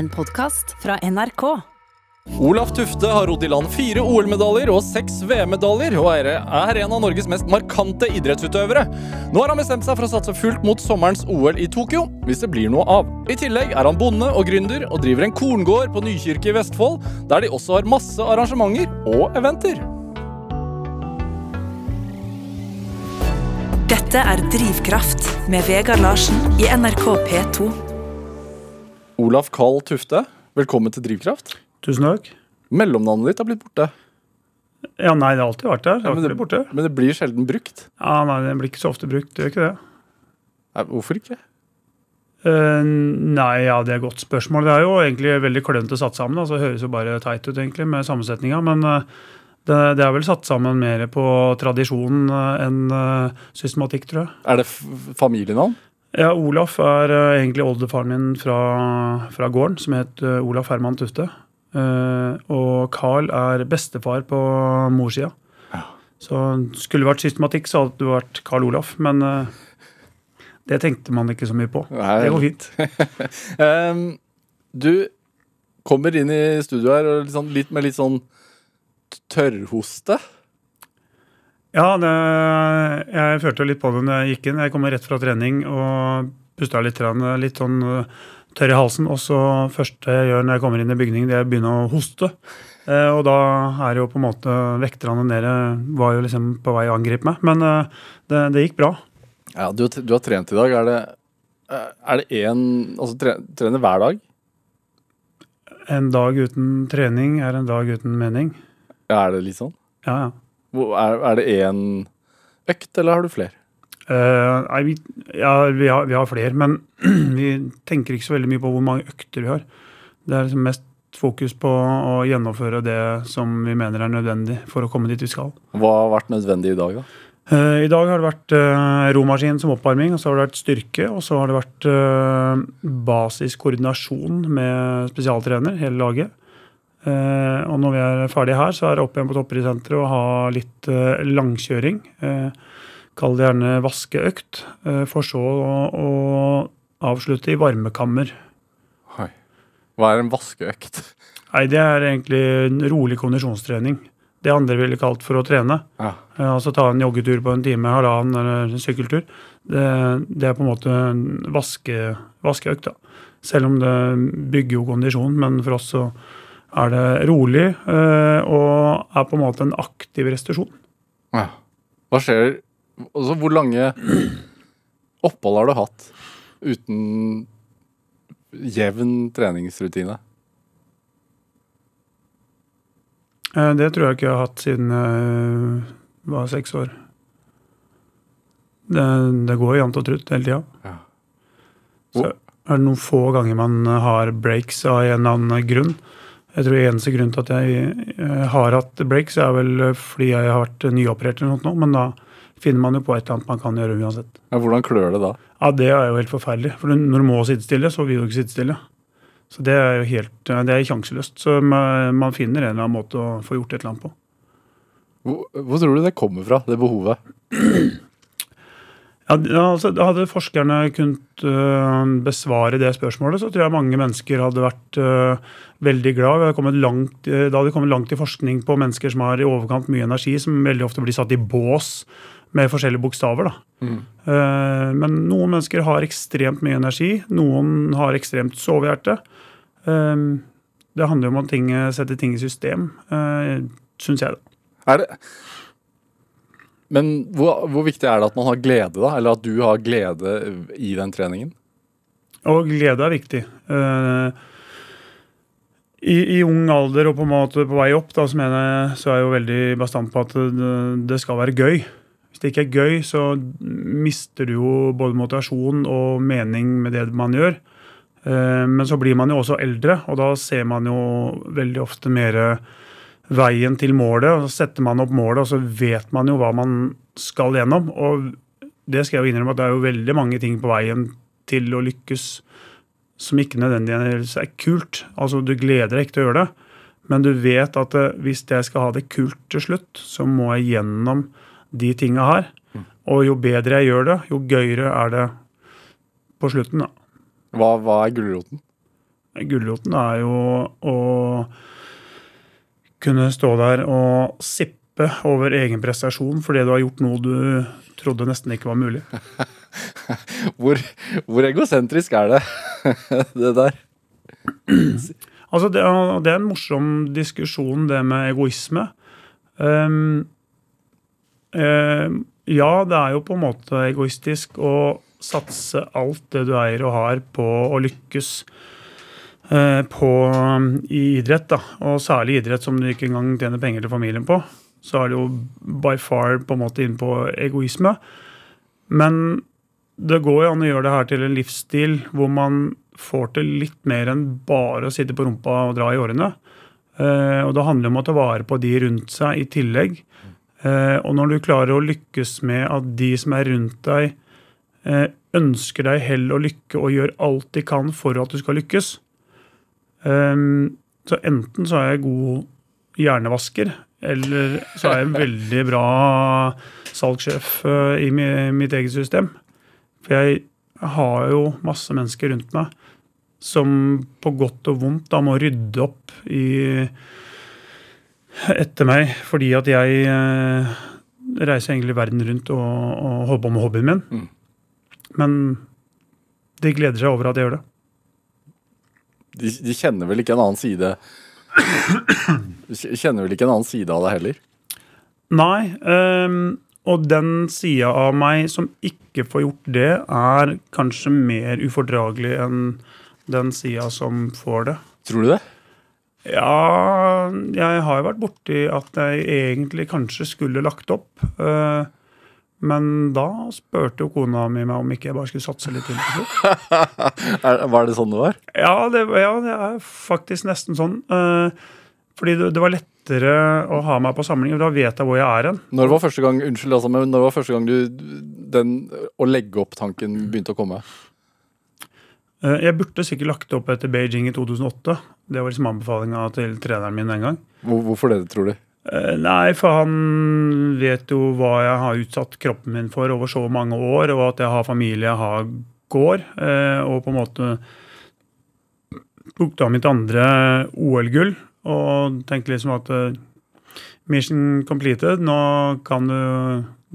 En podkast fra NRK. Olaf Tufte har rodd i land fire OL-medaljer og seks VM-medaljer, og er er en av Norges mest markante idrettsutøvere. Nå har han bestemt seg for å satse fullt mot sommerens OL i Tokyo, hvis det blir noe av. I tillegg er han bonde og gründer og driver en korngård på Nykirke i Vestfold, der de også har masse arrangementer og eventer. Dette er Drivkraft med Vegard Larsen i NRK P2. Olaf Karl Tufte, velkommen til Drivkraft. Tusen takk. Mellomnavnet ditt har blitt borte, Ja, nei, det har alltid vært der. Det har men det- borte. men det blir sjelden brukt. Ja, nei, det blir ikke så ofte brukt. Det gjør ikke det. Nei, hvorfor ikke? Uh, nei, ja, det er et godt spørsmål. Det er jo egentlig veldig klønete satt sammen. altså Det høres jo bare teit ut egentlig med sammensetninga. Men uh, det, det er vel satt sammen mer på tradisjon uh, enn eh, systematikk, tror jeg. Er det familienavn? Ja, Olaf er eh, egentlig oldefaren min fra, fra gården, som het eh, Olaf Herman Tufte. Eh, og Carl er bestefar på morssida. Så skulle det vært systematikk, så hadde det vært Carl Olaf. Men det tenkte man ikke så mye på. Nei. Det går fint. um, du kommer inn i studio her sånn, litt med litt sånn tørrhoste. Ja, det, jeg følte litt på det når jeg gikk inn. Jeg kom rett fra trening og pusta litt, litt sånn eh, tørr i halsen. Og så første jeg gjør når jeg kommer inn i bygningen, det er å begynne å hoste. Eh, og da er jo på en måte vekterne nede var jo liksom på vei å angripe meg. Men eh, det, det gikk bra. Ja, du, du har trent i dag. Er det er det én Altså tre, trener hver dag? En dag uten trening er en dag uten mening. Ja, er det litt sånn? Ja, ja. Er, det én økt, eller har du flere? Uh, nei, vi, ja, vi har, vi har flere, men vi tenker ikke så veldig mye på hvor mange økter vi har. Det er liksom mest fokus på å gjennomføre det som vi mener er nødvendig for å komme dit vi skal. Hva har vært nødvendig i dag, da? Eh, I dag har det vært uh, romaskin som oppvarming, og så har det vært styrke, og så har det vært eh, basiskoordinasjon med spesialtrener, hele laget. Eh, og når vi er ferdige her, så er det opp igjen på toppidrettssenteret og ha litt eh, langkjøring. Eh, Kall det gjerne vaskeøkt, for så å, å avslutte i varmekammer. Oi. Hva er en vaskeøkt? Nei, det er egentlig en rolig kondisjonstrening. Det andre ville kalt for å trene. Ja. Altså ta en joggetur på en time, halvannen eller en sykkeltur. Det, det er på en måte en vaske, vaskeøkt, da. Selv om det bygger jo kondisjon, men for oss så er det rolig eh, og er på en måte en aktiv restitusjon. ja. Hva skjer Altså, hvor lange opphold har du hatt uten jevn treningsrutine? Eh, Det tror jeg ikke jeg har hatt siden jeg var seks år. Det, det går jevnt og trutt hele tida. Ja. Så er det noen få ganger man har breaks av en eller annen grunn. Jeg tror eneste grunn til at jeg eh, har hatt breaks, er vel fordi jeg har vært nyoperert eller noe, sånt nå, men da finner man jo på et eller annet man kan gjøre uansett. Ja, hvordan klør det da? Ja, det er jo helt forferdelig. For når du må sitte stille, så vil du ikke sitte stille. Så det er jo helt Det er sjanseløst. Så man man finner en eller annen måte å få gjort et eller annet på. Hvor, hvor tror du det kommer fra, det behovet? Ja, altså, hadde forskerne kunnet uh, besvare det spørsmålet, så tror jeg mange mennesker hadde vært uh, veldig glad. Langt, uh, da hadde vi kommet langt i forskning på mennesker som har i overkant mye energi, som veldig ofte blir satt i bås med forskjellige bokstaver. Eh, men noen mennesker har ekstremt mye energi, noen har ekstremt sovehjerte. Eh, det handler jo om å ting, sette ting i system, uh, syns jeg. da. Er det Men hvor, hvor viktig er det at man har glede, da? Eller at du har glede i den treningen? Og glede er viktig. Uh, i, I ung alder og på en måte på vei opp, da, så, mener så er jeg jo veldig bastant på at det, det skal være gøy. Hvis det ikke er gøy, så mister du jo både motivasjon og mening med det man gjør. Eh, Men så blir man jo også eldre, og da ser man jo veldig ofte mer veien til målet. og Så setter man opp målet, og så vet man jo hva man skal gjennom. Og det skal jeg jo innrømme at det er jo veldig mange ting på veien til å lykkes som ikke nødvendigvis er kult. Altså, du gleder deg ikke til å gjøre det, men du vet at eh, hvis jeg skal ha det kult til slutt, så må jeg gjennom de tinga her. Og jo bedre jeg gjør det, jo gøyere er det på slutten. da. Hva, hva er gulroten? Gulroten er jo å kunne stå der og sippe over egen prestasjon fordi du har gjort noe du trodde nesten ikke var mulig. Hvor, hvor egosentrisk er det, det der? Altså, det, det er en morsom diskusjon, det med egoisme. Um, ehm, ja, det er jo på en måte egoistisk å satse alt det du eier og har på å lykkes på, i idrett. da, Og særlig idrett som du ikke engang tjener penger til familien på. Så er det jo by far på en måte inn på egoisme. Men det går jo an å gjøre det her til en livsstil hvor man får til litt mer enn bare å sitte på rumpa og dra i årene. Eh, og det handler om å ta vare på de rundt seg i tillegg. Eh, og når du klarer å lykkes med at de som er rundt deg, eh, ønsker deg hell og lykke og gjør alt de kan for at du skal lykkes, eh, så enten så er jeg god hjernevasker, eller så er jeg en veldig bra salgssjef eh, i mitt eget system. For jeg har jo masse mennesker rundt meg som på godt og vondt da må rydde opp i etter meg, fordi at jeg eh, reiser egentlig verden rundt og, og holder på med hobbyen min. Mm. Men de gleder seg over at jeg gjør det. De, de kjenner vel ikke en annen side De kjenner vel ikke en annen side av deg heller? Nei, Um, og den sida av meg som ikke får gjort det, er kanskje mer ufordragelig enn den sida som får det. Tror du det? Ja, jeg har jo vært borti at jeg egentlig kanskje skulle lagt opp. eh, Men da spurte jo kona mi meg om ikke jeg bare skulle satse litt til. til var det sånn det var? Ja, det, ja, det er faktisk nesten sånn. eh, Fordi det, det var lettere å ha meg på samling, og da vet jeg hvor jeg er hen. Når var første gang unnskyld, altså, men når var første gang du den å legge opp tanken begynte å komme? Eh, Jeg burde sikkert lagt opp etter Beijing i 2008. Det var liksom anbefalinga til treneren min den gang. Hvor, hvorfor det, tror du? Eh, Nei, for han vet jo hva jeg har utsatt kroppen min for over så mange år, og at jeg har familie, jeg har gård, eh, og på en måte tok da mitt andre OL-gull og tenkte liksom at eh, mission completed, nå kan du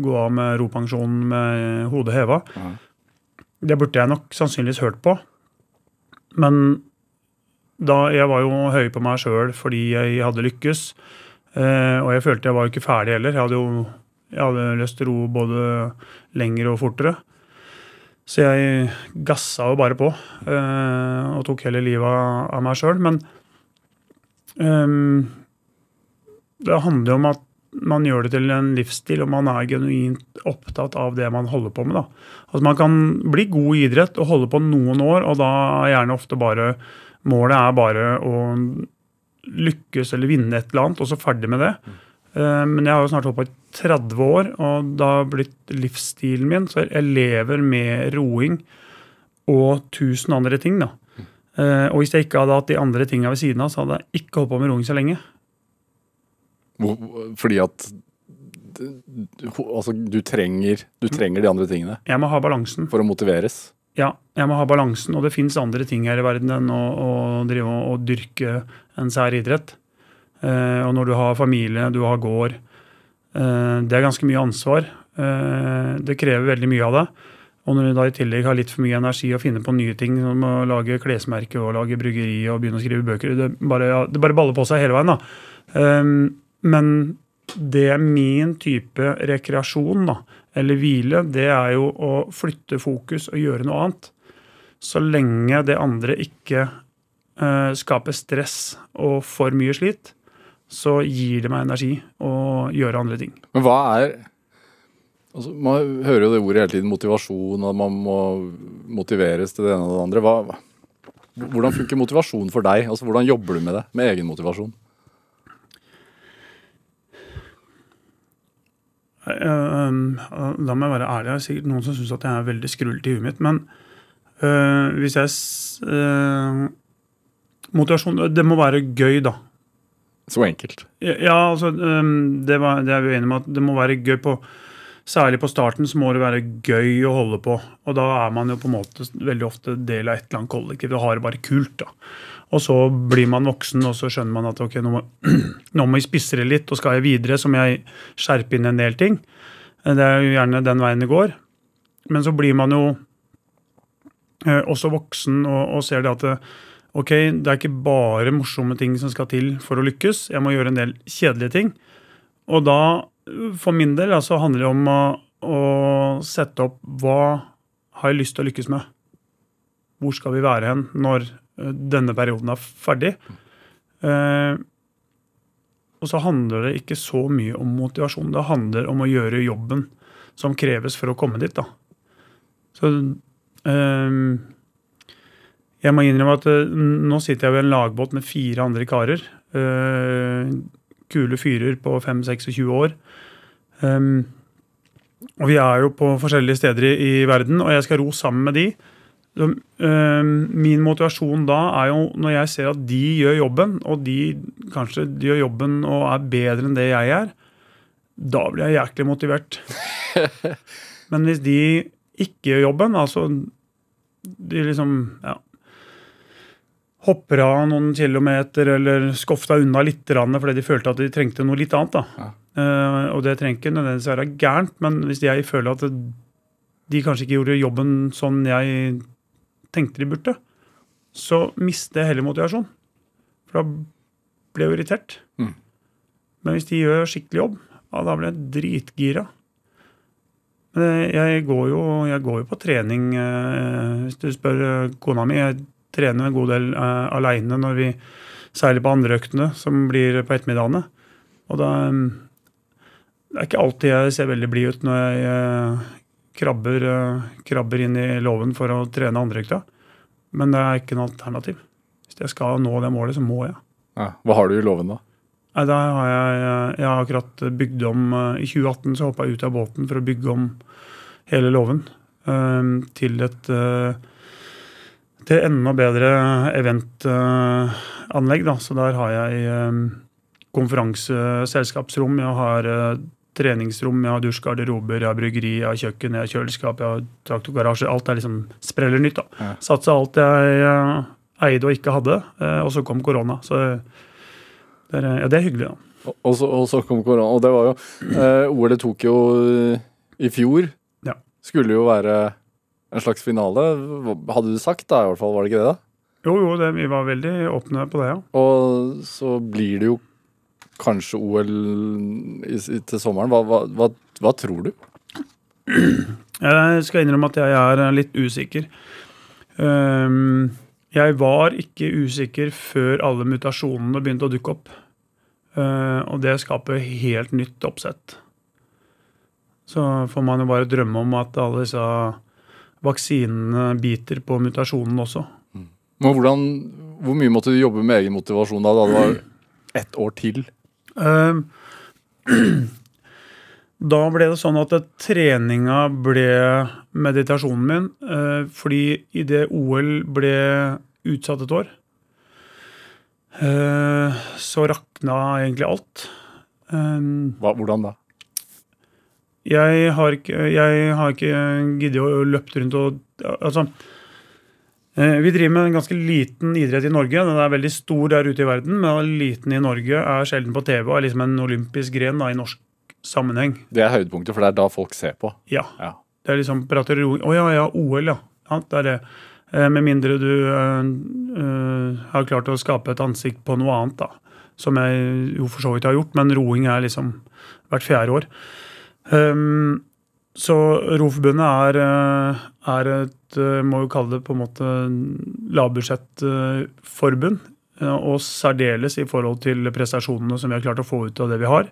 gå av med ropensjonen med hodet heva. Ja. Det burde jeg nok sannsynligvis hørt på. Men da, jeg var jo høy på meg sjøl fordi jeg hadde lykkes. Eh, og jeg følte jeg var jo ikke ferdig heller. Jeg hadde jo jeg hadde lyst til å ro både lenger og fortere. Så jeg gassa jo bare på eh, og tok hele livet av, meg sjøl. Men ehm, det handler jo om at man gjør det til en livsstil, og man er genuint opptatt av det man holder på med. da. Altså Man kan bli god i idrett og holde på noen år, og da er gjerne ofte bare Målet er bare å lykkes eller vinne et eller annet, og så ferdig med det. Eh, Men jeg har jo snart holdt på i 30 år, og det har blitt livsstilen min. Så jeg lever med roing og tusen andre ting. da. Eh, Og hvis jeg ikke hadde hatt de andre tinga ved siden av, så hadde jeg ikke holdt på med roing så lenge. Fordi at du, altså, du, trenger, du trenger de andre tingene Jeg må ha balansen. for å motiveres. Ja, jeg må ha balansen, og det fins andre ting her i verden enn å, å drive og, og dyrke en sær idrett. Eh, og når du har familie, du har gård eh, Det er ganske mye ansvar. Eh, det krever veldig mye av deg. Og når du da i tillegg har litt for mye energi og finner på nye ting, som å lage klesmerke og lage bryggeri og begynne å skrive bøker Det bare, ja, det bare baller på seg hele veien. da. Eh, men det er min type rekreasjon, da, eller hvile, det er jo å flytte fokus og gjøre noe annet. Så lenge det andre ikke eh, skaper stress og for mye slit, så gir det meg energi å gjøre andre ting. Men hva er altså, Man hører jo det ordet hele tiden, motivasjon, og man må motiveres til det ene og det andre. Hva, hvordan funker motivasjon for deg? Altså, Hvordan jobber du med det? Med egen motivasjon? Eh, meg Da må jeg være ærlig. Det er sikkert noen som syns at jeg er veldig skrullete i huet mitt. Men eh, hvis jeg eh, Motivasjon Det må være gøy, da. Så enkelt. Ja, altså, um, det, var, det er vi enige med at det må være gøy på Særlig på starten så må det være gøy å holde på. Og da er man jo på en måte veldig ofte del av et eller annet kollektiv og har det bare kult. da. Og så blir man voksen, og så skjønner man at ok, nå må, nå jeg spisse det litt, og skal jeg videre, så må jeg skjerpe inn en del ting. Det er jo gjerne den veien det går. Men så blir man jo eh, også voksen og, og ser det at det, ok, det er ikke bare morsomme ting som skal til for å lykkes. Jeg må gjøre en del kjedelige ting. Og da, for min del, altså, handler det om å, å sette opp hva har jeg lyst til å lykkes med? Hvor skal vi være hen når eh, denne perioden er ferdig? Eh, og så handler det ikke så mye om motivasjon. Det handler om å gjøre jobben som kreves for å komme dit. da. Så eh, jeg må innrømme at eh, nå sitter jeg ved en lagbåt med fire andre karer. Eh, kule fyrer på 5-26 år. Um, og vi er jo på forskjellige steder i, i, verden, og jeg skal ro sammen med de. Så, um, min motivasjon da er jo når jeg ser at de gjør jobben, og de kanskje de gjør jobben og er bedre enn det jeg er, da blir jeg jæklig motivert. Men hvis de ikke gjør jobben, altså de liksom ja, hopper av noen kilometer eller skofta unna litt fordi de følte at de trengte noe litt annet. da. Ja. Uh, og det trenger ikke nødvendigvis være gærent, men hvis jeg føler at de kanskje ikke gjorde jobben sånn jeg tenkte de burde, så mister jeg heller motivasjon. For da blir jeg irritert. Mm. Men hvis de gjør skikkelig jobb, ja, da blir jeg dritgira. Men jeg går jo, jeg går jo på trening, uh, hvis du spør kona mi. jeg trener en god del uh, eh, aleine når vi seiler på andre øktene, som blir på ettermiddagene. Og da um, Det er ikke alltid jeg ser veldig blid ut når jeg krabber, uh, krabber, inn i låven for å trene andreøkta. Men det er ikke noe alternativ. Hvis jeg skal nå det målet, så må jeg. Ja, hva har du i låven, da? Nei, da har jeg, jeg har akkurat bygd om I 2018 så hoppa jeg ut av båten for å bygge om hele låven til et til enda bedre eventanlegg. Så der har jeg konferanseselskapsrom, jeg har eh, treningsrom, jeg har dusjgarderober, jeg har bryggeri, jeg har kjøkken, jeg har kjøleskap, jeg har traktorgarasje. Alt er liksom spreller nytt. da. Ja. Satsa alt jeg eh, eide og ikke hadde, eh, og så kom korona. Så det er, ja, det er hyggelig, da. Og så, og så kom korona, og det var jo eh, OL i Tokyo i fjor. Ja. Skulle jo være en slags finale. Hadde du sagt da, i hvert fall, var det ikke det? da? Jo, jo, det, vi var veldig åpne på det, ja. Og så blir det jo kanskje OL i, til sommeren. Hva, hva, hva, hva, tror du? Jeg skal innrømme at jeg er litt usikker. Ehm, jeg var ikke usikker før alle mutasjonene begynte å dukke opp. Ehm, og det skaper helt nytt oppsett. Så får man jo bare drømme om at alle disse vaksinene biter på mutasjonen også. Mm. Men hvordan, Hvor mye måtte du jobbe med egen motivasjon da, da det var ett år til? Uh, da ble det sånn at treninga ble meditasjonen min. Uh, fordi idet OL ble utsatt et år, uh, så rakna egentlig alt. Um, Hva, hvordan da? Jeg har ikke, jeg har ikke giddet å løpe rundt og Altså eh, vi driver med en ganske liten idrett i Norge. Den er veldig stor der ute i verden, men liten i Norge er sjelden på TV og er liksom en olympisk gren da, i norsk sammenheng. Det er høydepunktet, for det er da folk ser på? Ja. ja. Det er liksom prater Å oh, ja, ja, OL, ja. ja. Det er det. Eh, med mindre du uh, uh, har klart å skape et ansikt på noe annet, da. Som jeg jo for så vidt har gjort, men roing er liksom hvert fjerde år. Um, så Roforbundet er, eh, er, et eh, må jo kalle det på en måte lavbudsjettforbund. Og særdeles i forhold til prestasjonene som vi har klart å få ut av det vi har.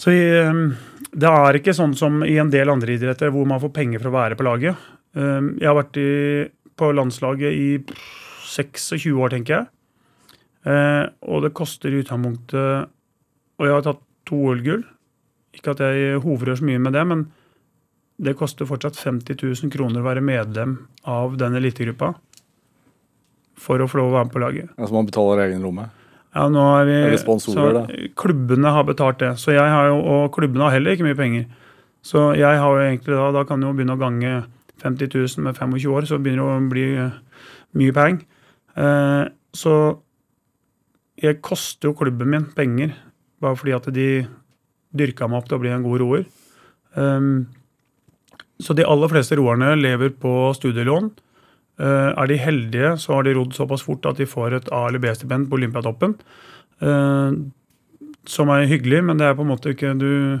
Så ehm, det er ikke sånn som i en del andre idretter hvor man får penger for å være på laget. Jeg har vært på landslaget i 26 år, tenker jeg. Og det koster i utgangspunktet Og jeg har tatt to OL-gull. Ikke at jeg hovrør så mye med det, men det koster fortsatt 50 000 kroner å være medlem av den elitegruppa for å få lov å være med på laget. Altså man betaler egen lomme? Ja, nå er vi, Eller sponsorer, da? Klubbene har betalt det. Så jeg har jo, og klubbene har heller ikke mye penger. Så jeg har jo egentlig da, da kan du jo begynne å gange 50 000 med 25 år, så begynner det å bli mye penger. Eh, så jeg koster jo klubben min penger bare fordi at de dyrka meg opp til å bli en god roer. Um, så de aller fleste roerne lever på studielån. Uh, er de heldige, så har de rodd såpass fort at de får et A- eller B-stipend på Olympiatoppen. Uh, som er hyggelig, men det er på en måte ikke Du,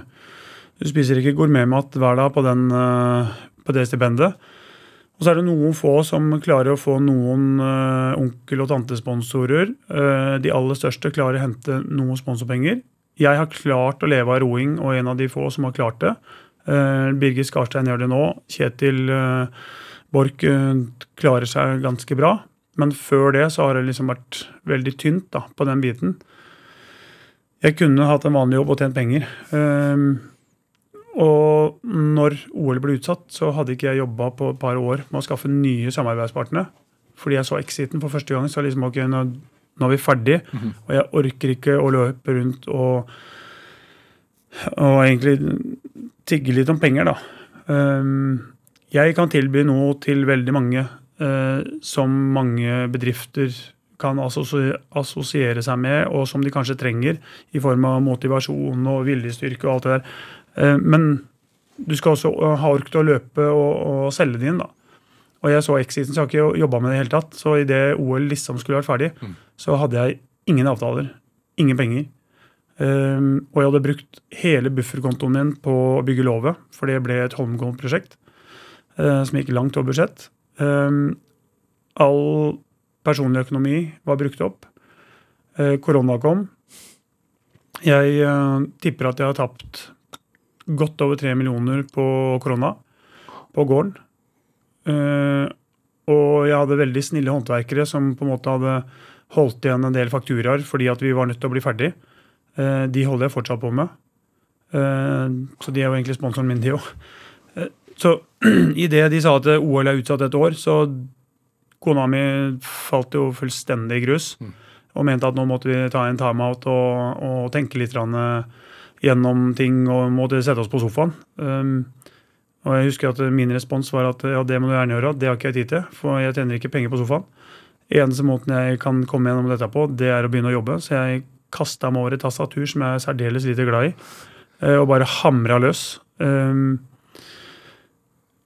du spiser ikke gourmetmat hver dag på, den, uh, på det stipendet. Og så er det noen få som klarer å få noen onkel- og tantesponsorer. De aller største klarer å hente noen sponsorpenger. Jeg har klart å leve av roing, og en av de få som har klart det. Uh, Birgit Skarstein gjør det nå. Kjetil uh, Borch uh, klarer seg ganske bra. Men før det så har det liksom vært veldig tynt da, på den biten. Jeg kunne hatt en vanlig jobb og tjent penger. Um, og når OL ble utsatt, så hadde ikke jeg jobba på et par år med å skaffe nye samarbeidspartnere. Fordi jeg så Exiten for første gang. Så liksom, ok, nå, nå er vi ferdig, og jeg orker ikke å løpe rundt og, og egentlig tigge litt om penger, da. Um, jeg kan tilby noe til veldig mange eh, som mange bedrifter kan assosiere seg med, og som de kanskje trenger i form av motivasjon og viljestyrke og alt det der. Eh, Men du skal også eh, ha ork til å løpe og, og selge det inn. da. Og jeg så Exiten, så jeg har ikke jobba med det i det hele tatt. Så idet OL liksom skulle vært ferdig, så hadde jeg ingen avtaler. Ingen penger. Um, og jeg hadde brukt hele bufferkontoen min på å bygge låve, for det ble et Holmenkollen-prosjekt uh, som gikk langt over budsjett. Um, all personlig økonomi var brukt opp. Uh, korona kom. Jeg uh, tipper at jeg har tapt godt over tre millioner på korona på gården. Eh, og jeg hadde veldig snille håndverkere som på en måte hadde holdt igjen en del fakturaer fordi at vi var nødt til å bli ferdig. Eh, de holder jeg fortsatt på med. Eh, så de er jo egentlig sponsoren min, de òg. Så idet de sa at OL er utsatt et år, så kona mi falt jo fullstendig i grus. Og mente at nå måtte vi ta en timeout og, og tenke litt eh, gjennom ting og måtte sette oss på sofaen. Um, og jeg husker at min respons var at ja, det må du gjerne gjøre, det har ikke jeg tid til, for jeg tjener ikke penger på sofaen. Eneste måten jeg kan komme gjennom dette på, det er å begynne å jobbe. Så jeg kasta meg over et tastatur som jeg er særdeles lite glad i, eh, og bare hamra løs. Um,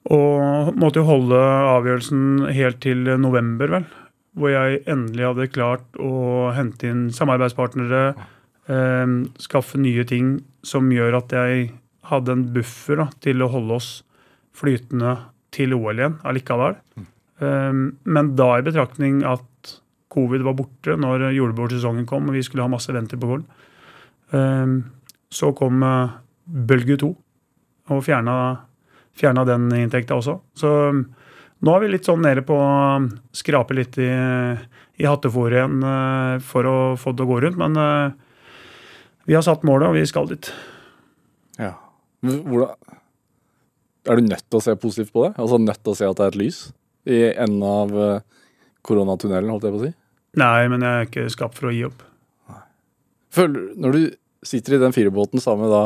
og måtte jo holde avgjørelsen helt til november, vel. Hvor jeg endelig hadde klart å hente inn samarbeidspartnere, eh, skaffe nye ting som gjør at jeg hadde en buffer da, til å holde oss flytende til OL igjen allikevel. Eh, men da i betraktning at covid var borte når julebordsesongen kom og vi skulle ha masse venter på gården, eh, så kom eh, bølge to og fjerna fjerna den inntekta også. Så um, nå er vi litt sånn nede på å skrape litt i, i hattefòret igjen uh, for å få det å gå rundt. Men uh, vi har satt målet, og vi skal dit. Ja. Hvordan Er du nødt til å se positivt på det? Altså nødt til å se at det er et lys i enden av eh, koronatunnelen, holdt jeg på å si? Nei, men jeg er ikke skapt for å gi opp. Føler, når du sitter i den firebåten sammen med da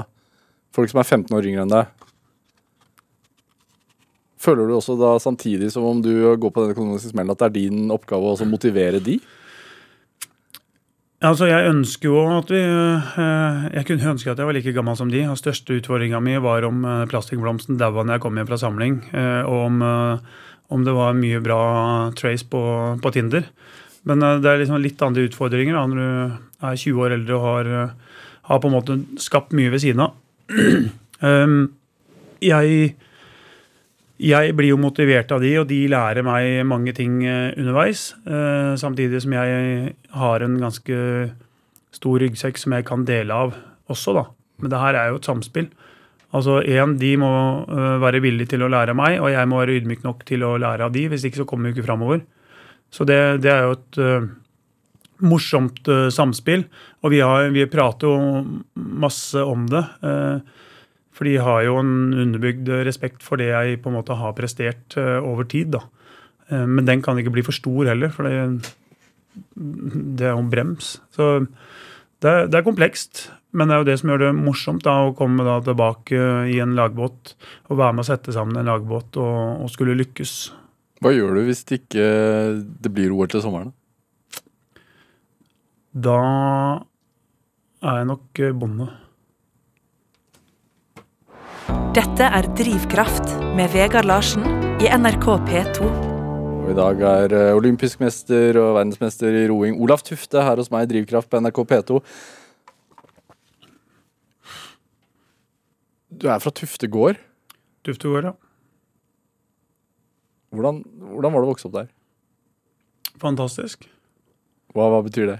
folk som er 15 år yngre enn deg, føler du også da samtidig som om du går på den økonomiske smellen, at det er din oppgave å motivere de? Altså, Jeg ønsker jo at vi eh, Jeg kunne ønske at jeg var like gammel som de. og største utfordringa mi var om eh, plastikkblomsten daua når jeg kom hjem fra samling. eh, Og om, om det var mye bra trace på, på Tinder. Men eh, det er liksom litt andre utfordringer da, når du er 20 år eldre og har, eh, har på en måte skapt mye ved siden av. Um, jeg jeg blir jo motivert av de, og de lærer meg mange ting eh, underveis. Samtidig som jeg har en ganske stor ryggsekk som jeg kan dele av også, da. Men det her er jo et samspill. Altså én, de må eh, være villige til å lære av meg, og jeg må være ydmyk nok til å lære av de, hvis ikke så kommer vi ikke framover. Så det, det er jo et uh, morsomt uh, samspill, og vi, har, vi prater jo masse om det. Uh, for de har jo en underbygd respekt for det jeg på en måte har prestert over tid. da. Men den kan ikke bli for stor heller, for det, det er jo en brems. Så det, det er komplekst. Men det er jo det som gjør det morsomt, da, å komme da tilbake i en lagbåt og være med å sette sammen en lagbåt og, og skulle lykkes. Hva gjør du hvis det ikke det blir OL til sommeren? Da er jeg nok eh, bonde. Dette er Drivkraft med Vegard Larsen i NRK P2. Og I dag er eh, olympisk mester og verdensmester i roing Olaf Tufte her hos meg i Drivkraft på NRK P2. Du er fra Tufte gård. Tufte gård, ja. Hvordan, hvordan var det å vokse opp der? Fantastisk. Hva, hva betyr det?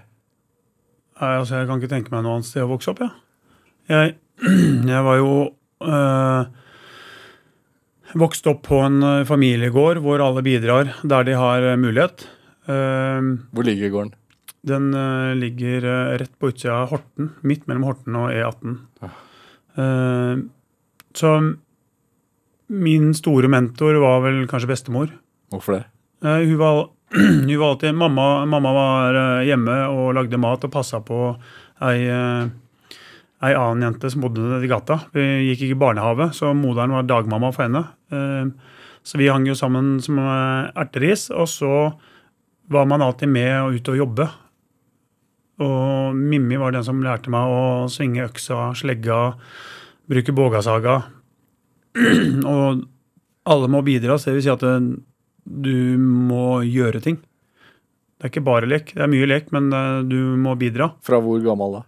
Nei, altså, jeg kan ikke tenke meg noe annet sted å vokse opp, ja. Jeg, jeg var jo øh, Vokst opp på en øh, familiegård hvor alle bidrar der de har øh, mulighet. Uh, Hvor ligger gården? den ligger rett på utsida av Horten, midt mellom Horten og E18. Uh, så min store mentor var vel kanskje bestemor. Hvorfor det? Eh, hun, var, hun var alltid mamma, mamma var eh, hjemme og lagde mat og passa på ei, eh, ei annen jente som bodde i gata. Vi gikk ikke i barnehage, så moderen var dagmamma for henne. Så vi hang jo sammen som erteris, og så var man alltid med og ute og jobbe. Og Mimmi var den som lærte meg å svinge øksa, slegga, bruke bågasaga. og alle må bidra, så det vil si at eh, du må gjøre ting. Det er ikke bare lek. Det er mye lek, men eh, du må bidra. Fra hvor gammel da?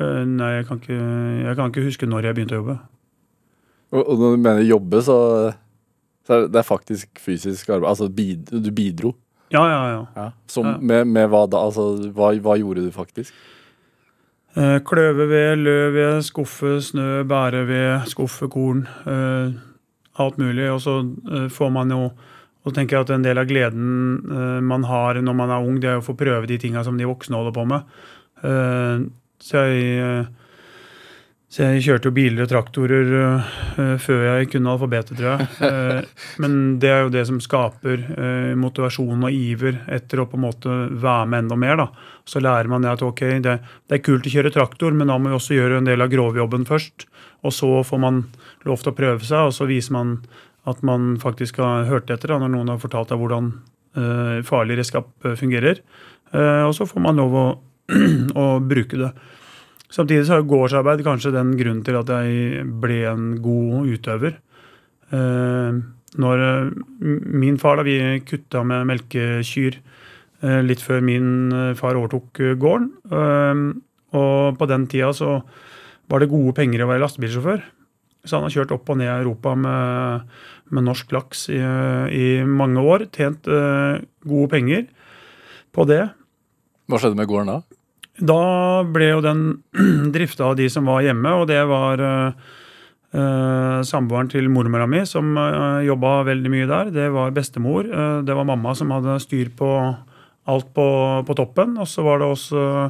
Eh, Nei, jeg kan, ikke, jeg kan ikke huske når jeg begynte å jobbe. Og, og når du mener jobbe, så, så er det er faktisk fysisk arbeid. Altså bid, du bidro. Ja, ja, ja. Ja. Som, med, med hva da? Altså hva, hva gjorde du faktisk? Eh, Kløveved, løvved, skuffe snø, bæreved, skuffe korn. eh, Alt mulig. Og så eh, får man jo og så tenker jeg at En del av gleden man har når man er ung, det er å få prøve de tinga som de voksne holder på med. Så jeg, så jeg kjørte jo biler og traktorer uh, før jeg kunne alfabetet, tror jeg. Uh, Men det er jo det som skaper uh, motivasjon og iver etter å på en måte være med enda mer. da. Så lærer man at ok, det, det er kult å kjøre traktor, men da må vi også gjøre en del av grovjobben først. Og så får man lov til å prøve seg, og så viser man at man faktisk har hørt etter da, når noen har fortalt deg hvordan farlig redskap fungerer. Og så får man lov å, å bruke det. Samtidig så er gårdsarbeid kanskje den grunnen til at jeg ble en god utøver. Eh, når eh, min far, da vi kutta med melkekyr eh, litt før min far overtok gården, og på den tida så var det gode penger å være lastebilsjåfør. Så han har kjørt opp og ned i Europa med, med norsk laks i, i mange år. Tjent gode penger på det. Hva skjedde med gården da? Da ble jo den drifta av de som var hjemme, og det var eh, eh, samboeren til mormora mi som uh, jobba veldig mye der. Det var bestemor. Uh, det var mamma som hadde styr på alt på, på toppen. Og så var det oss eh,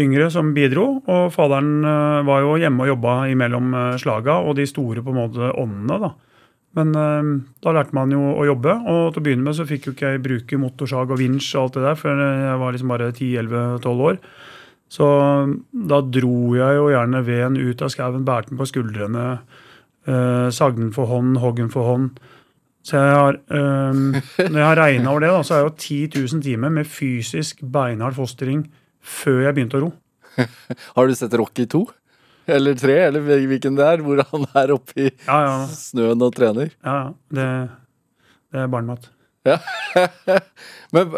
yngre som bidro. Og faderen eh, var jo hjemme og jobba imellom uh, slaga og de store på en måte åndene. da. Men eh, da lærte man jo å jobbe, og til å begynne med så fikk jo ikke jeg bruke motorsag og vinsj og alt det der, for jeg var liksom bare 10-11-12 år. Så da dro jeg jo gjerne veden ut av skauen, bærte den på skuldrene, eh, sagde den for hånd, hogg den for hånd. Så jeg har, eh, når jeg har regna over det, da, så er det jo 10 000 timer med fysisk beinhard fostering før jeg begynte å ro. Har du sett Rocky 2? Eller tre, Eller hvilken det er? Hvor han er oppe i Ja, ja, snøen og trener? ja, ja. Det, det er barnemat. Men,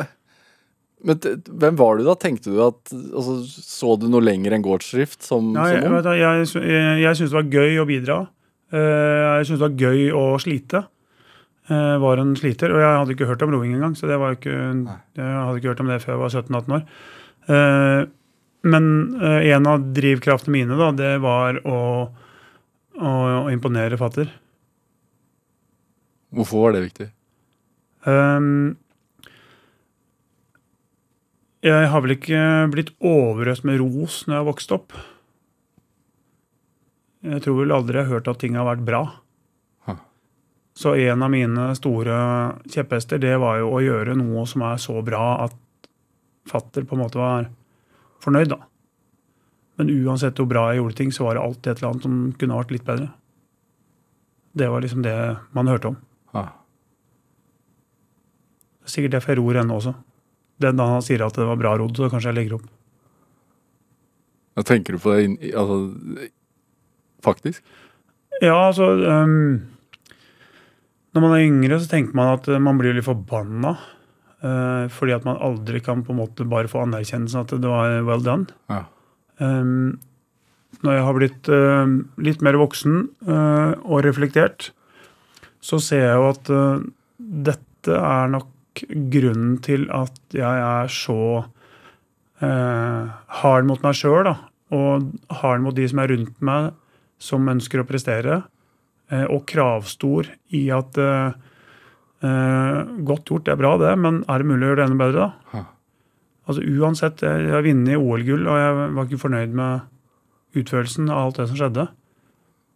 men hvem var du da? Tenkte du at altså, Så du noe lenger enn gårdsdrift som, Ja, jeg, som ung? jeg, jeg, jeg syntes det var gøy å bidra. Eh, Jeg syntes det var gøy å slite. Jeg var en sliter, og jeg hadde ikke hørt om roing engang. Så det var ikke, jeg hadde ikke hørt om det før jeg var 17-18 år. Men uh, en av drivkraftene mine, da, det var å, å, å imponere fatter. Hvorfor var det viktig? Um, jeg har vel ikke blitt overøst med ros når jeg har vokst opp. Jeg tror vel aldri jeg har hørt at ting har vært bra. Huh. Så en av mine store kjepphester, det var jo å gjøre noe som er så bra at fatter på en måte var fornøyd, da. Men uansett hvor bra jeg gjorde ting, så var det alltid et eller annet som kunne vært litt bedre. Det var liksom det man hørte om. Ah. Det er sikkert derfor jeg ror ennå også. den dagen han sier at det var bra rodd, så kanskje jeg legger opp. Hva tenker du på det altså, faktisk? Ja, altså um, Når man er yngre, så tenker man at eh, man blir litt forbanna. Eh, fordi at man aldri kan på en måte bare få anerkjennelsen at det var well done. Ja. Um, når jeg har blitt uh, litt mer voksen uh, og reflektert, så ser jeg jo at uh, dette er nok grunnen til at jeg er så hard mot meg sjøl, og hard mot de som er rundt meg, som ønsker å prestere, og kravstor i at eh, Godt gjort, det er bra, det, men er det mulig å gjøre det enda bedre, da? Altså Uansett, jeg har vunnet OL-gull, og jeg var ikke fornøyd med utførelsen av alt det som skjedde.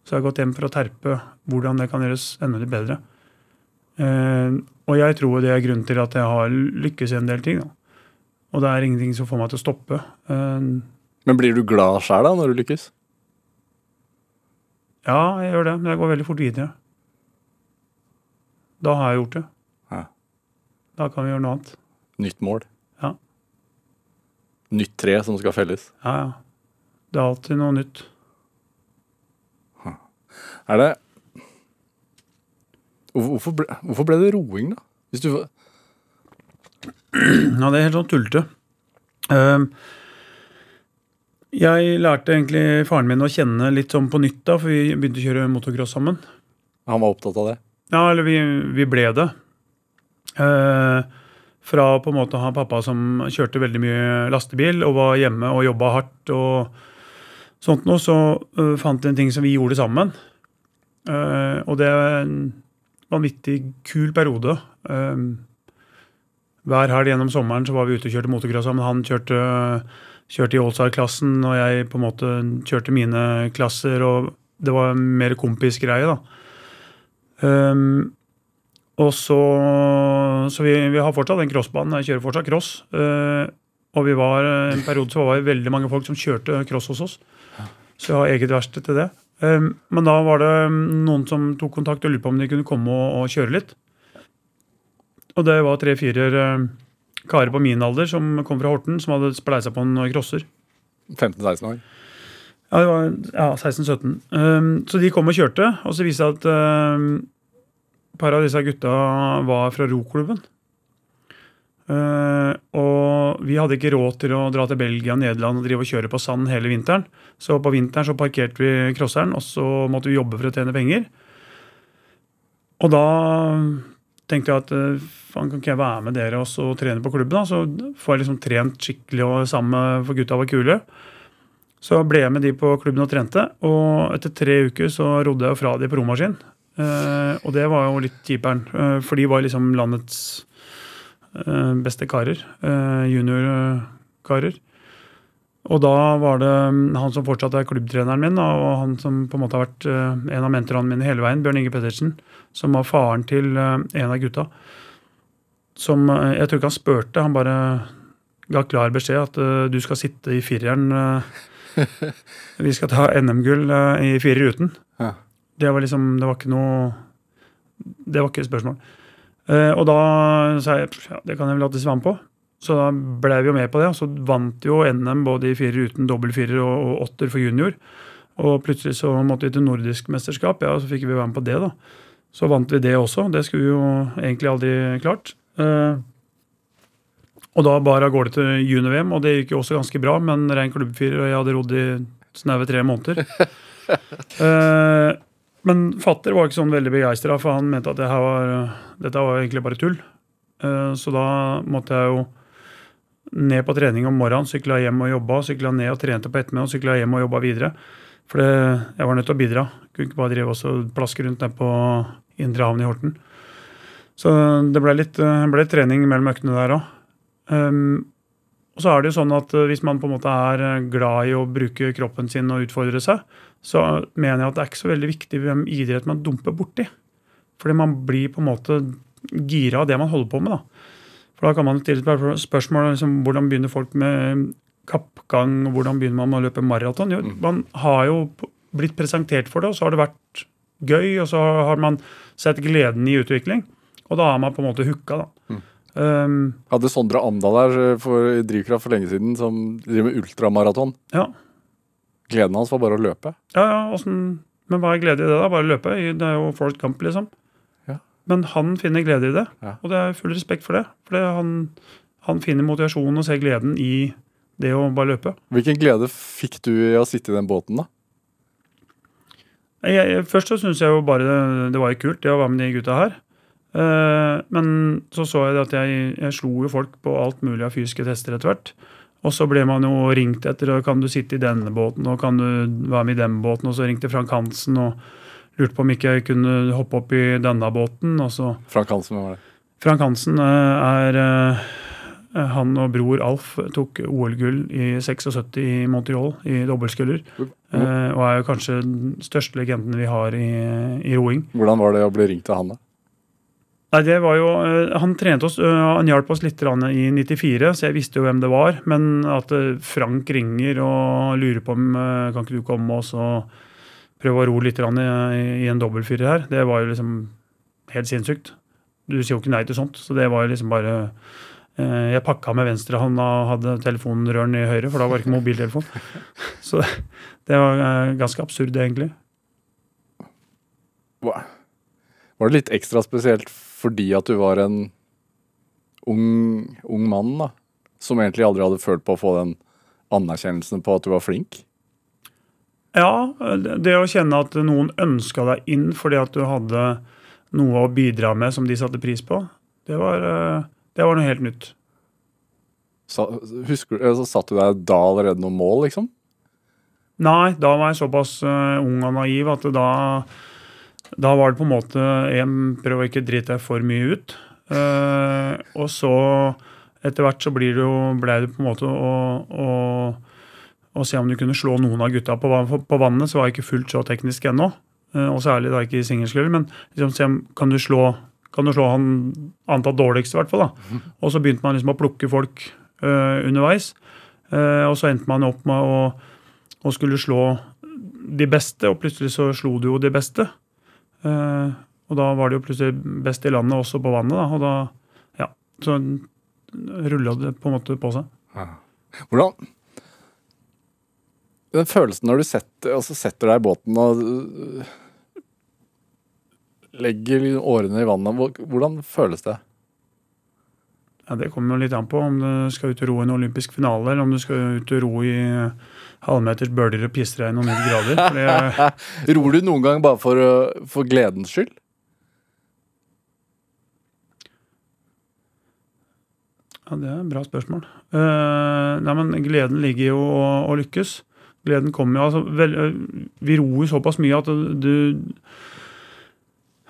Så jeg har gått hjem for å terpe hvordan det kan gjøres enda litt bedre. Eh, og jeg tror det er grunnen til at jeg har lykkes i en del ting. Da. Og det er ingenting som får meg til å stoppe. Eh, Men blir du glad sjæl da, når du lykkes? ja, jeg gjør det, men jeg går veldig fort videre. Da har jeg gjort det. Ja. Da kan vi gjøre noe annet. Nytt mål? Ja. Nytt tre som skal felles? Ja, ja. Det er alltid noe nytt. Er det Hvorfor ble, hvorfor ble det roing, da? Hvis du Ja, det er helt sånn tullete. Ehm, Jeg lærte egentlig faren min å kjenne litt sånn på nytt, da, for vi begynte å kjøre motocross sammen. Han var opptatt av det? Ja, eller vi, vi ble det. Eh, fra på en måte å ha pappa som kjørte veldig mye lastebil og var hjemme og jobba hardt og sånt noe, så uh, fant vi en ting som vi gjorde sammen. Eh, og det er en vanvittig kul periode. Eh, hver helg gjennom sommeren så var vi ute og kjørte motocross sammen. Han kjørte, kjørte i Allstar-klassen, og jeg på en måte kjørte mine klasser. og Det var mer kompisgreie, da. Um, og så Så vi, vi har fortsatt den crossbanen. Jeg kjører fortsatt cross. Uh, og vi var en periode så var det veldig mange folk som kjørte cross hos oss. Så jeg har eget verksted til det. Um, men da var det noen som tok kontakt og lurte på om de kunne komme og, og kjøre litt. Og det var tre-fire uh, karer på min alder som kom fra Horten, som hadde spleisa på en crosser. 15-16 år? Ja, det var ja, 16-17. Um, så de kom og kjørte, og så viste det at um, et par av disse gutta var fra roklubben. Uh, og vi hadde ikke råd til å dra til Belgia og Nederland og drive og kjøre på sand hele vinteren. Så på vinteren så parkerte vi crosseren, og så måtte vi jobbe for å tjene penger. Og da tenkte jeg at uh, faen, kan ikke jeg være med dere og trene på klubben? da? Så får jeg liksom trent skikkelig og sammen med for gutta var kule. Så ble jeg med de på klubben og trente, og etter tre uker så rodde jeg fra de på romaskin. Eh, og det var jo litt kjiperen, eh, for de var liksom landets eh, beste karer. Eh, Juniorkarer. Og da var det mm, han som fortsatt er klubbtreneren min, og han som på en måte har vært eh, en av mentorene mine hele veien, Bjørn Inge Pettersen, som var faren til eh, en av gutta. Som Jeg tror ikke han spurte, han bare ga klar beskjed at du skal sitte i fireren. eh, vi skal ta NM-gull eh, i fire uten. Ja. Det var liksom Det var ikke noe Det var ikke et spørsmål. Eh, og da sa jeg ja, det kan jeg vel alltids være med på. Så da ble vi jo med på det. Og så vant jo NM både i firer uten, dobbeltfirer og, og åtter for junior. Og plutselig så måtte vi til nordisk mesterskap, ja, og så fikk vi være med på det, da. Så vant vi det også. Det skulle vi jo egentlig aldri klart. Eh, og da bare av gårde til junior-VM, og det gikk jo også ganske bra, men rein klubbfirer, og jeg hadde rodd i snaue tre måneder. Eh, men fatter var ikke sånn veldig begeistra, for han mente at det her var, dette var egentlig bare tull. Eh, så da måtte jeg jo ned på trening om morgenen, sykla hjem og jobba, sykla ned og trente på ettermiddagen, sykla hjem og jobba videre. For det, jeg var nødt til å bidra. Kunne ikke bare drive og plaske rundt nede på Indre Havn i Horten. Så det ble litt, eh, ble trening mellom øktene der òg. Um, og så er det jo sånn at eh, Hvis man på en måte er eh, glad i å bruke kroppen sin og utfordre seg, så mener jeg at det er ikke så veldig viktig hvem idrett man dumper borti. Fordi man blir på en måte gira av det man holder på med. da. For da kan man stille spør- spørsmål liksom, hvordan begynner folk med kappgang, og hvordan begynner man med å løpe maraton? Jo, Man har jo blitt presentert for det, og så har det vært gøy, og så har man sett gleden i utvikling. Og da er man på en måte hooka, da. Um, Hadde Sondre Amdal her eh, for Drivkraft for lenge siden, som driver med ultramaraton. ja. Gleden hans var bare å løpe. Ja, ja, åssen Men hva er glede i det, da? Bare løpe? Det er jo Forest Gump, liksom. Ja. Men han finner glede i det, Ja. og det er full respekt for det. For han, han finner motivasjonen og ser gleden i det å bare løpe. Hvilken glede fikk du i å sitte i den båten, da? Jeg, jeg, først så syntes jeg jo bare det, det var kult det å være med de gutta her. Eh, men så så jeg at jeg, jeg slo jo folk på alt mulig av fysiske tester etter hvert. Og så ble man jo ringt etter og kan du sitte i denne båten og kan du være med i den båten. Og så ringte Frank Hansen og lurte på om ikke jeg kunne hoppe opp i denne båten. Frank Hansen, hva var det? Frank Hansen eh, er eh, Han og bror Alf tok OL-gull i 76 i Montreal i dobbeltsculler. Og er jo kanskje den største legenden vi har i, i roing. Hvordan var det å bli ringt av han, da? Nei, det var jo, eh, Han trente oss, eh, han hjalp oss litt i 94, så jeg visste jo hvem det var. Men at eh, Frank ringer og lurer på om kan ikke du komme oss og prøve å ro litt i, en dobbeltfyrer her, det var jo liksom helt sinnssykt. Du sier jo ikke nei til sånt. Så det var jo liksom bare Jeg pakka med venstrehånda og hadde telefonrøren i høyre, for da var det ikke mobiltelefon. Så det var ganske absurd, egentlig. Wow. Var det litt ekstra spesielt fordi at du var en ung, ung mann, da? Som egentlig aldri hadde følt på å få den anerkjennelsen på at du var flink? Ja, det å kjenne at noen ønska deg inn fordi at du hadde noe å bidra med som de satte pris på, det var, eh, det var noe helt nytt. Så, husker så Satt du deg da allerede noen mål, liksom? Nei, da var jeg såpass eh, ung og naiv at da, da var det på en måte en, Prøv å ikke drite deg for mye ut. Eh, og så etter hvert så blir det jo, ble det på en måte å, å, å se om du kunne slå noen av gutta på, på vannet. Så var jeg ikke fullt så teknisk ennå. Eh, og særlig da ikke i singelsklubb. Men liksom se om kan du slå kan du slå han antatt dårligst, i hvert fall. da. Og så begynte man liksom å plukke folk eh, underveis. Eh, og så endte man opp med å å skulle slå de beste, og plutselig så slo du jo de beste. Eh, og da var det jo plutselig best i landet også på vannet, da. Og da, ja, så rulla det på en måte på seg. Hvordan Den følelsen når du setter, altså setter deg i båten og øh, legger årene i vannet, hvordan føles det? Ja, Det kommer jo litt an på om du skal ut og ro i en olympisk finale, eller om du skal ut og ro i halvmeters bølger og pissregn og 90 grader. Det, Ror du noen gang bare for, for gledens skyld? Ja, Det er et bra spørsmål. Uh, nei, men Gleden ligger jo å, å lykkes. Gleden kommer jo altså, vel, eh, Vi ror jo såpass mye at du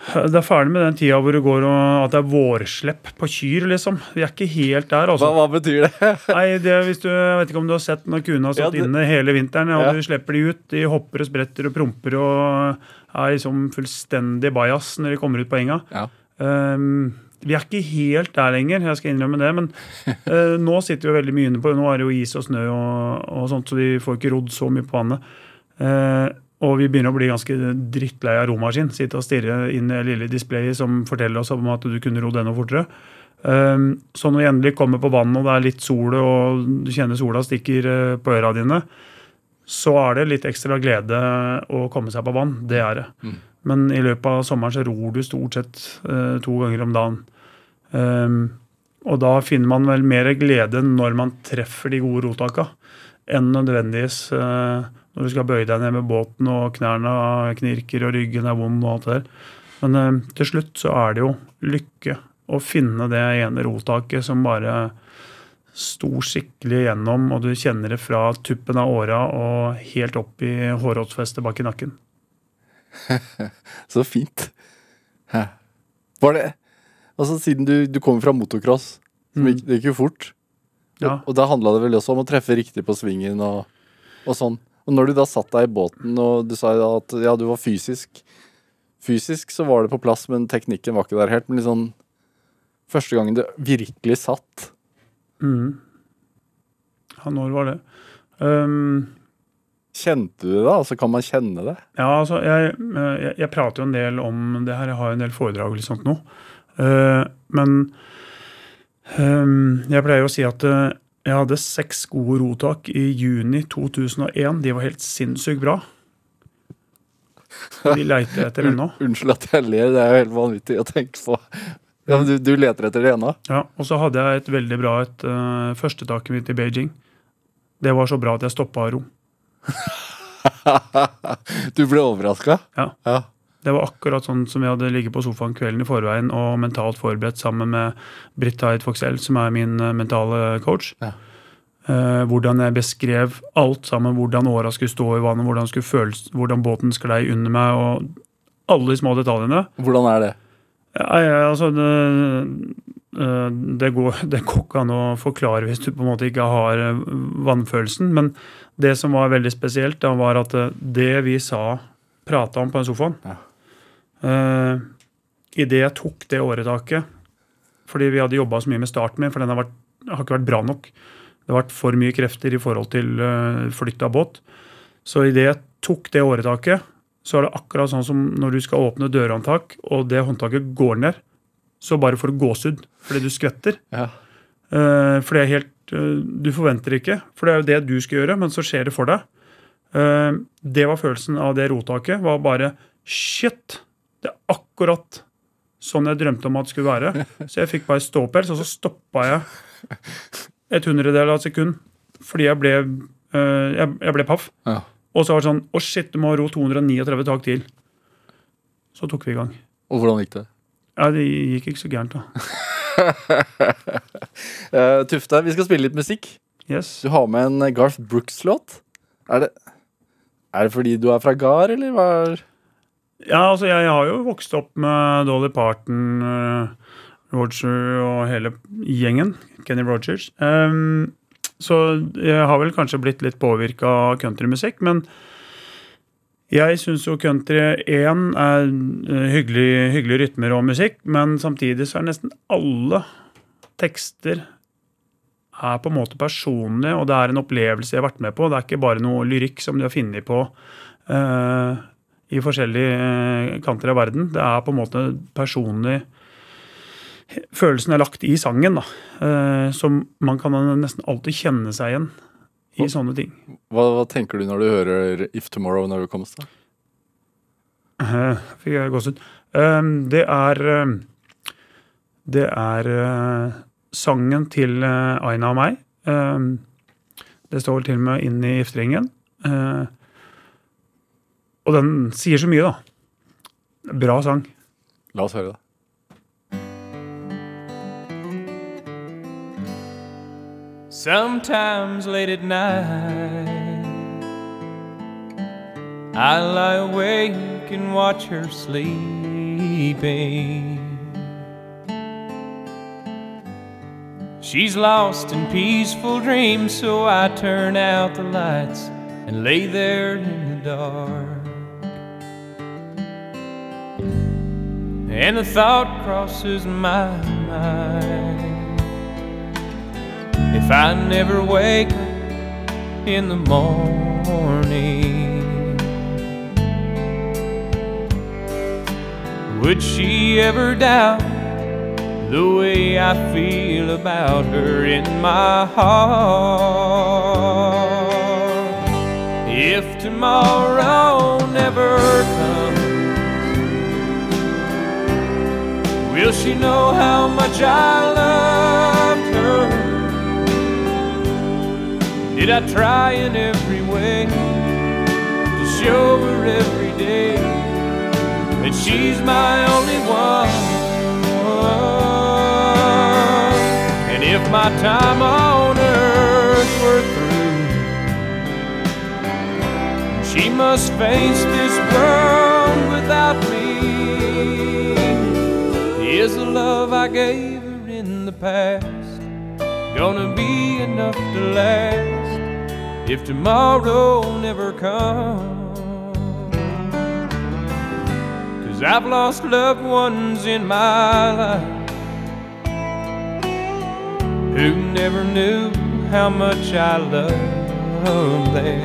Det er ferdig med den tida hvor det går og at det er vårslepp på kyr, liksom. Vi er ikke helt der, altså. hva betyr det? Nei, det, hvis du, Jeg vet ikke om du har sett når kuene har Ja, det- inne hele vinteren, og Ja. du slipper de ut. De hopper og spretter og promper og er liksom fullstendig bajas når de kommer ut på enga. Ja. Um, vi er ikke helt der lenger, jeg skal innrømme det. Men uh, nå sitter vi veldig mye inne på Nå er det jo is og snø og, og sånt, så vi får ikke rodd så mye på vannet. Eh, og vi begynner å bli ganske drittlei av romaskin. Sitte og stirre inn i det lille displayet som forteller oss om at du kunne rodd enda fortere. Um, så når vi endelig kommer på vannet og det er litt sol og du kjenner sola stikker eh, på øra dine, så er det litt ekstra glede å komme seg på vann. Det er det. Mm. Men i løpet av sommeren så ror du stort sett eh, to ganger om dagen. Um, og da finner man vel mer glede når man treffer de gode rotaka, enn nødvendigvis eh, når du skal bøye deg ned med båten og knærne knirker og ryggen er vond og alt det der. Men eh, til slutt så er det jo lykke å finne det ene rotaket som bare sto skikkelig gjennom, og du kjenner det fra tuppen av åra og helt opp i hårrotsfestet bak i nakken. Så fint. Var det Altså, siden du, du kommer fra motocross, som Mm. gikk, det gikk jo fort, Ja. og, og da handla det vel også om å treffe riktig på svingen og, og sånn. Og når du da satt deg i båten, og du sa at ja, du var fysisk Fysisk så var det på plass, men teknikken var ikke der helt. Men liksom Første gangen det virkelig satt Mm. Ja, når var det? Um, Kjente du det da? Altså, kan man kjenne det? Ja, altså, jeg, eh, jeg, jeg prater jo en del om det her. Jeg har en del foredrag og litt sånt nå. Uh, men Um, jeg pleier å si at eh, jeg hadde seks gode rotak i juni 2001. De var helt sinnssykt bra. De leiter jeg etter ennå. Unnskyld at jeg ler, det er jo helt vanvittig å tenke på. Ja, men du, du leter etter det ennå? Ja, og så hadde jeg et veldig bra et uh, førstetaket mitt i Beijing. Det var så bra at jeg stoppa ro. du ble overraska? Ja. ja. Det var akkurat sånn som jeg hadde ligget på sofaen kvelden i forveien og mentalt forberedt sammen med Britt Hyde Foxell, som er min uh, mentale coach. Ja. Eh, hvordan jeg beskrev alt sammen. Hvordan åra skulle stå i vannet, hvordan, føles, hvordan båten sklei under meg, og alle de små detaljene. Hvordan er det? Ja, ja, altså det, uh, det, går, det går ikke an å forklare hvis du på en måte ikke har uh, vannfølelsen. Men det som var veldig spesielt, da, var at det vi sa, prata om på den sofaen Ja. Uh, Idet jeg tok det åretaket Fordi vi hadde jobba så mye med starten min, for den har, vært, har ikke vært bra nok. Det har vært for mye krefter i forhold til uh, flytt av båt. Så idet jeg tok det åretaket, så er det akkurat sånn som når du skal åpne dørhåndtak, og det håndtaket går ned, så bare får du gåsehud fordi du skvetter. Ja. Uh, for det er helt Du forventer ikke, for det er jo det du skal gjøre, men så skjer det for deg. Uh, det var følelsen av det rotaket. Var bare Shit! Det er akkurat sånn jeg drømte om at det skulle være. Så jeg fikk bare ståpels, og så stoppa jeg et hundredel av et sekund fordi jeg ble, uh, jeg, jeg ble paff. Ja. Og så var det sånn Å, shit, du må ro 239 tak til. Så tok vi i gang. Og hvordan gikk det? Ja, det gikk ikke så gærent, da. Eh, Tufte, vi skal spille litt musikk. Yes. Du har med en Garth Brooks-låt. Er det, er det fordi du er fra gard, eller hva? er- Ja, altså, jeg har jo vokst opp med Dolly Parton, uh, Roger og hele gjengen. Kenny Rogers. Um, så jeg har vel kanskje blitt litt påvirka av countrymusikk, men jeg syns jo country 1 er eh, hyggelig, rytmer og musikk, men samtidig så er nesten alle tekster er på en måte personlige, og det er en opplevelse jeg har vært med på. Det er ikke bare noe lyrikk som de har funnet på eh, i forskjellige eh, kanter av verden. Det er på en måte personlig Følelsen er lagt i sangen, da. Eh, som man kan nesten alltid kjenne seg igjen i sånne ting. hva? Hva tenker du når du hører If Tomorrow Never Comes? da? Eh, Fikk jeg gåsehud. Eh, Det er eh, Det er eh, sangen til Aina og meg. Eh, Det står vel til og med inn i gifteringen. Og den sier så mye, da. Bra sang. La oss høre det. Sometimes late at night, I lie awake and watch her sleeping. She's lost in peaceful dreams, so I turn out the lights and lay there in the dark. And the thought crosses my mind. If I never wake up in the morning, would she ever doubt the way I feel about her in my heart? If tomorrow never will she know how much I loved her? Did I try in every way to show her every day that she's my only one? And if my time on earth were through, she must face this world Is the love I gave her in the past gonna be enough to last? if tomorrow never comes. Cause I've lost loved ones in my life who never knew how much I loved them.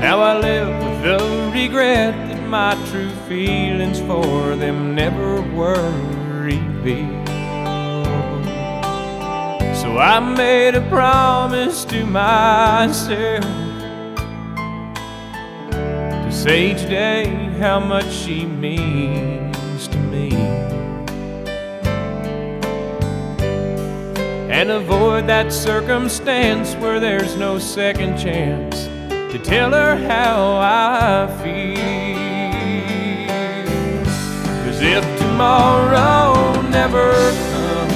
Now I live with the regret my true feelings for them never were revealed. So I made a promise to myself to say today how much she means to me. And avoid that circumstance where there's no second chance to tell her how I feel. If tomorrow never comes,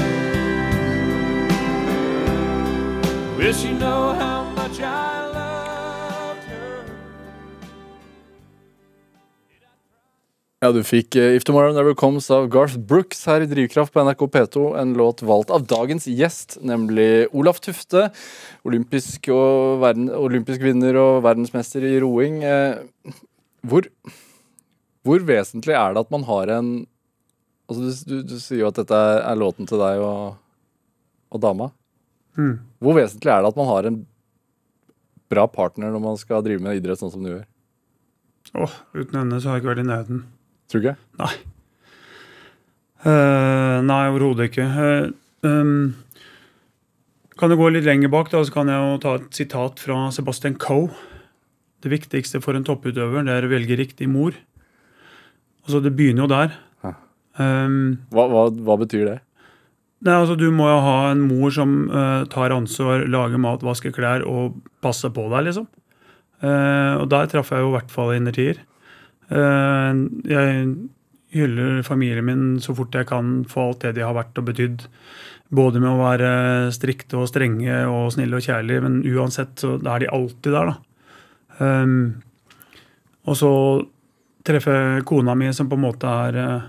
will she know how much I loved her? Ja, du fikk eh, If Tomorrow Never Comes av Garth Brooks her i Drivkraft på NRK P2. En låt valgt av dagens gjest, nemlig Olaf Tufte. Olympisk, og verden, olympisk vinner og verdensmester i roing. Eh, hvor, hvor vesentlig er det at man har en Altså, du, du, du sier jo at dette er, låten til deg og, og dama. Mm. Hvor vesentlig er det at man har en bra partner når man skal drive med idrett sånn som du gjør? Åh, uten henne så har jeg ikke vært i nærheten. Tror du ikke? Eh, nei, overhodet ikke. Uh, um, kan du gå litt lenger bak, da, så kan jeg jo ta et sitat fra Sebastian Coe. Det viktigste for en topputøver det er å velge riktig mor. Altså, Det begynner jo der. Um, Hva, hva, hva betyr det? nei, altså, Du må jo ha en mor som uh, tar ansvar, lager mat, vasker klær og passer på deg, liksom. Uh, og der traff jeg jo i hvert fall innertier. Uh, jeg hyller familien min så fort jeg kan for alt det de har vært og betydd. Både med å være strikte og strenge og snille og kjærlige, men uansett så er de alltid der, da. Um, og så treffer kona mi, som på en måte er eh,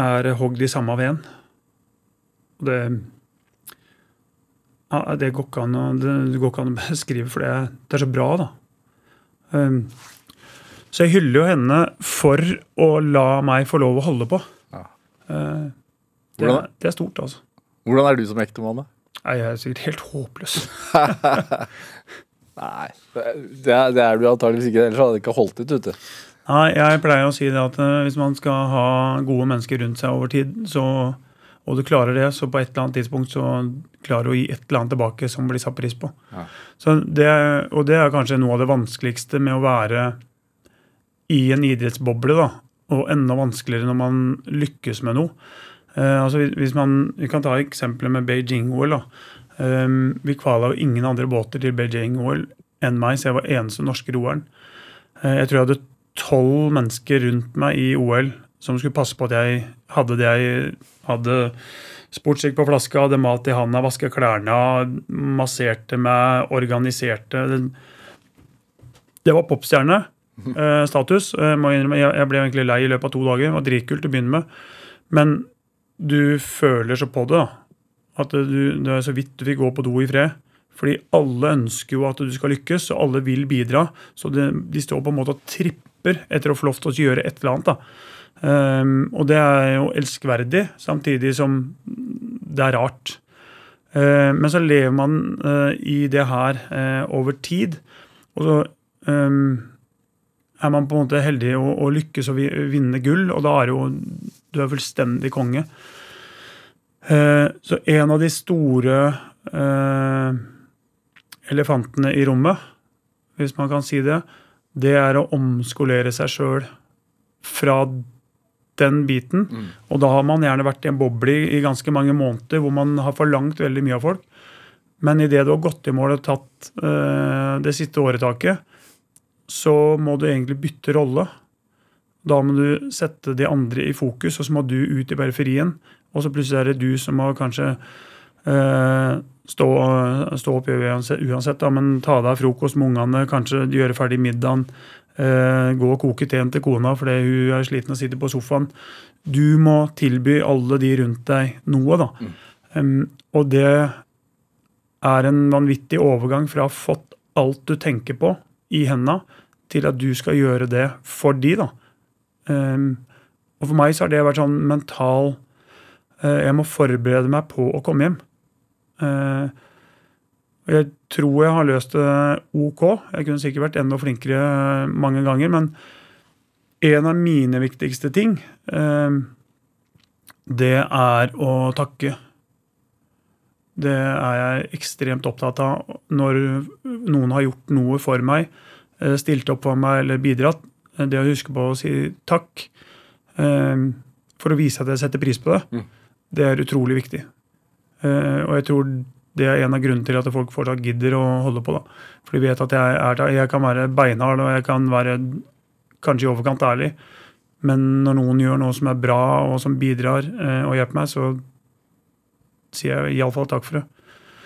er hogd i samme veden. Og det ja, Det går ikke an å, det, går ikke an å beskrive, for det, det er så bra, da. Um, så jeg hyller jo henne for å la meg få lov å holde på. Ja. Eh, det, er, det er stort, altså. Hvordan er du som ektemann, da? Nei, Jeg er sikkert helt håpløs. Nei, det er, det er du antakeligvis ikke. Ellers hadde det ikke holdt ut ute. Nei, jeg pleier å si det at eh, hvis man skal ha gode mennesker rundt seg over tid, så, og du klarer det, så på et eller annet tidspunkt så klarer du å gi et eller annet tilbake som blir satt pris på. Ja. Så det, og det er kanskje noe av det vanskeligste med å være i en idrettsboble, da. Og enda vanskeligere når man lykkes med noe. Eh, altså hvis- hvis man, Vi kan ta eksempelet med Beijing-OL. da. Eh, vi kvala jo ingen andre båter til Beijing-OL enn meg, så jeg var eneste norske roeren. Uh, jeg tror jeg hadde tolv mennesker rundt meg i OL som skulle passe på at jeg hadde det jeg hadde. Sportsdrikk på flaska, hadde mat i handa, vaska klærne, masserte meg, organiserte. Det, var popstjernestatus. Må jeg jeg ble egentlig lei i løpet av to dager. Det var dritkult å begynne med. Men du føler så på det, da. At du, det er så vidt du fikk gå på do i fred. Fordi alle ønsker jo at du skal lykkes, og alle vil bidra. Så det, de står på en måte og tripper etter å få lov til å gjøre et eller annet. da. Um, og det er jo elskverdig, samtidig som det er rart. Uh, men så lever man uh, i det her uh, over tid. Og så um, er man på en måte heldig å, å lykkes og vinne gull, og da er jo du er fullstendig konge. Eh, så en av de store eh, elefantene i rommet, hvis man kan si det, det er å omskolere seg sjøl fra den biten. Og da har man gjerne vært i en boble i, ganske mange måneder hvor man har forlangt veldig mye av folk. Men idet du har gått i mål og tatt eh, det siste åretaket, så må du egentlig bytte rolle. Da må du sette de andre i fokus, og så må du ut i periferien. Og så plutselig er det du som må kanskje eh, stå, stå opp uansett, uansett da, men ta deg frokost med ungene, kanskje gjøre ferdig middagen, eh, gå og koke teen til kona fordi hun er sliten og sitter på sofaen. Du må tilby alle de rundt deg noe, da. Em, og det er en vanvittig overgang fra å ha fått alt du tenker på i henda, til at du skal gjøre det for de, da. Em, og for meg så har det vært sånn mental eh, Jeg må forberede meg på å komme hjem. Eh, og jeg tror jeg har løst det ok. Jeg kunne sikkert vært enda flinkere mange ganger, men en av mine viktigste ting, eh, det er å takke. Det er jeg ekstremt opptatt av når noen har gjort noe for meg, eh, stilt opp for meg eller bidratt. Eh, Det å huske på å si takk eh, for å vise at jeg setter pris på det, Mm. det er utrolig viktig. Eh, Og jeg tror det er en av grunnene til at folk fortsatt gidder å holde på. da. For de vet at jeg, er, jeg kan være beinhard og jeg kan være kanskje i overkant ærlig. Men når noen gjør noe som er bra og som bidrar og hjelper meg, så sier jeg iallfall takk for det.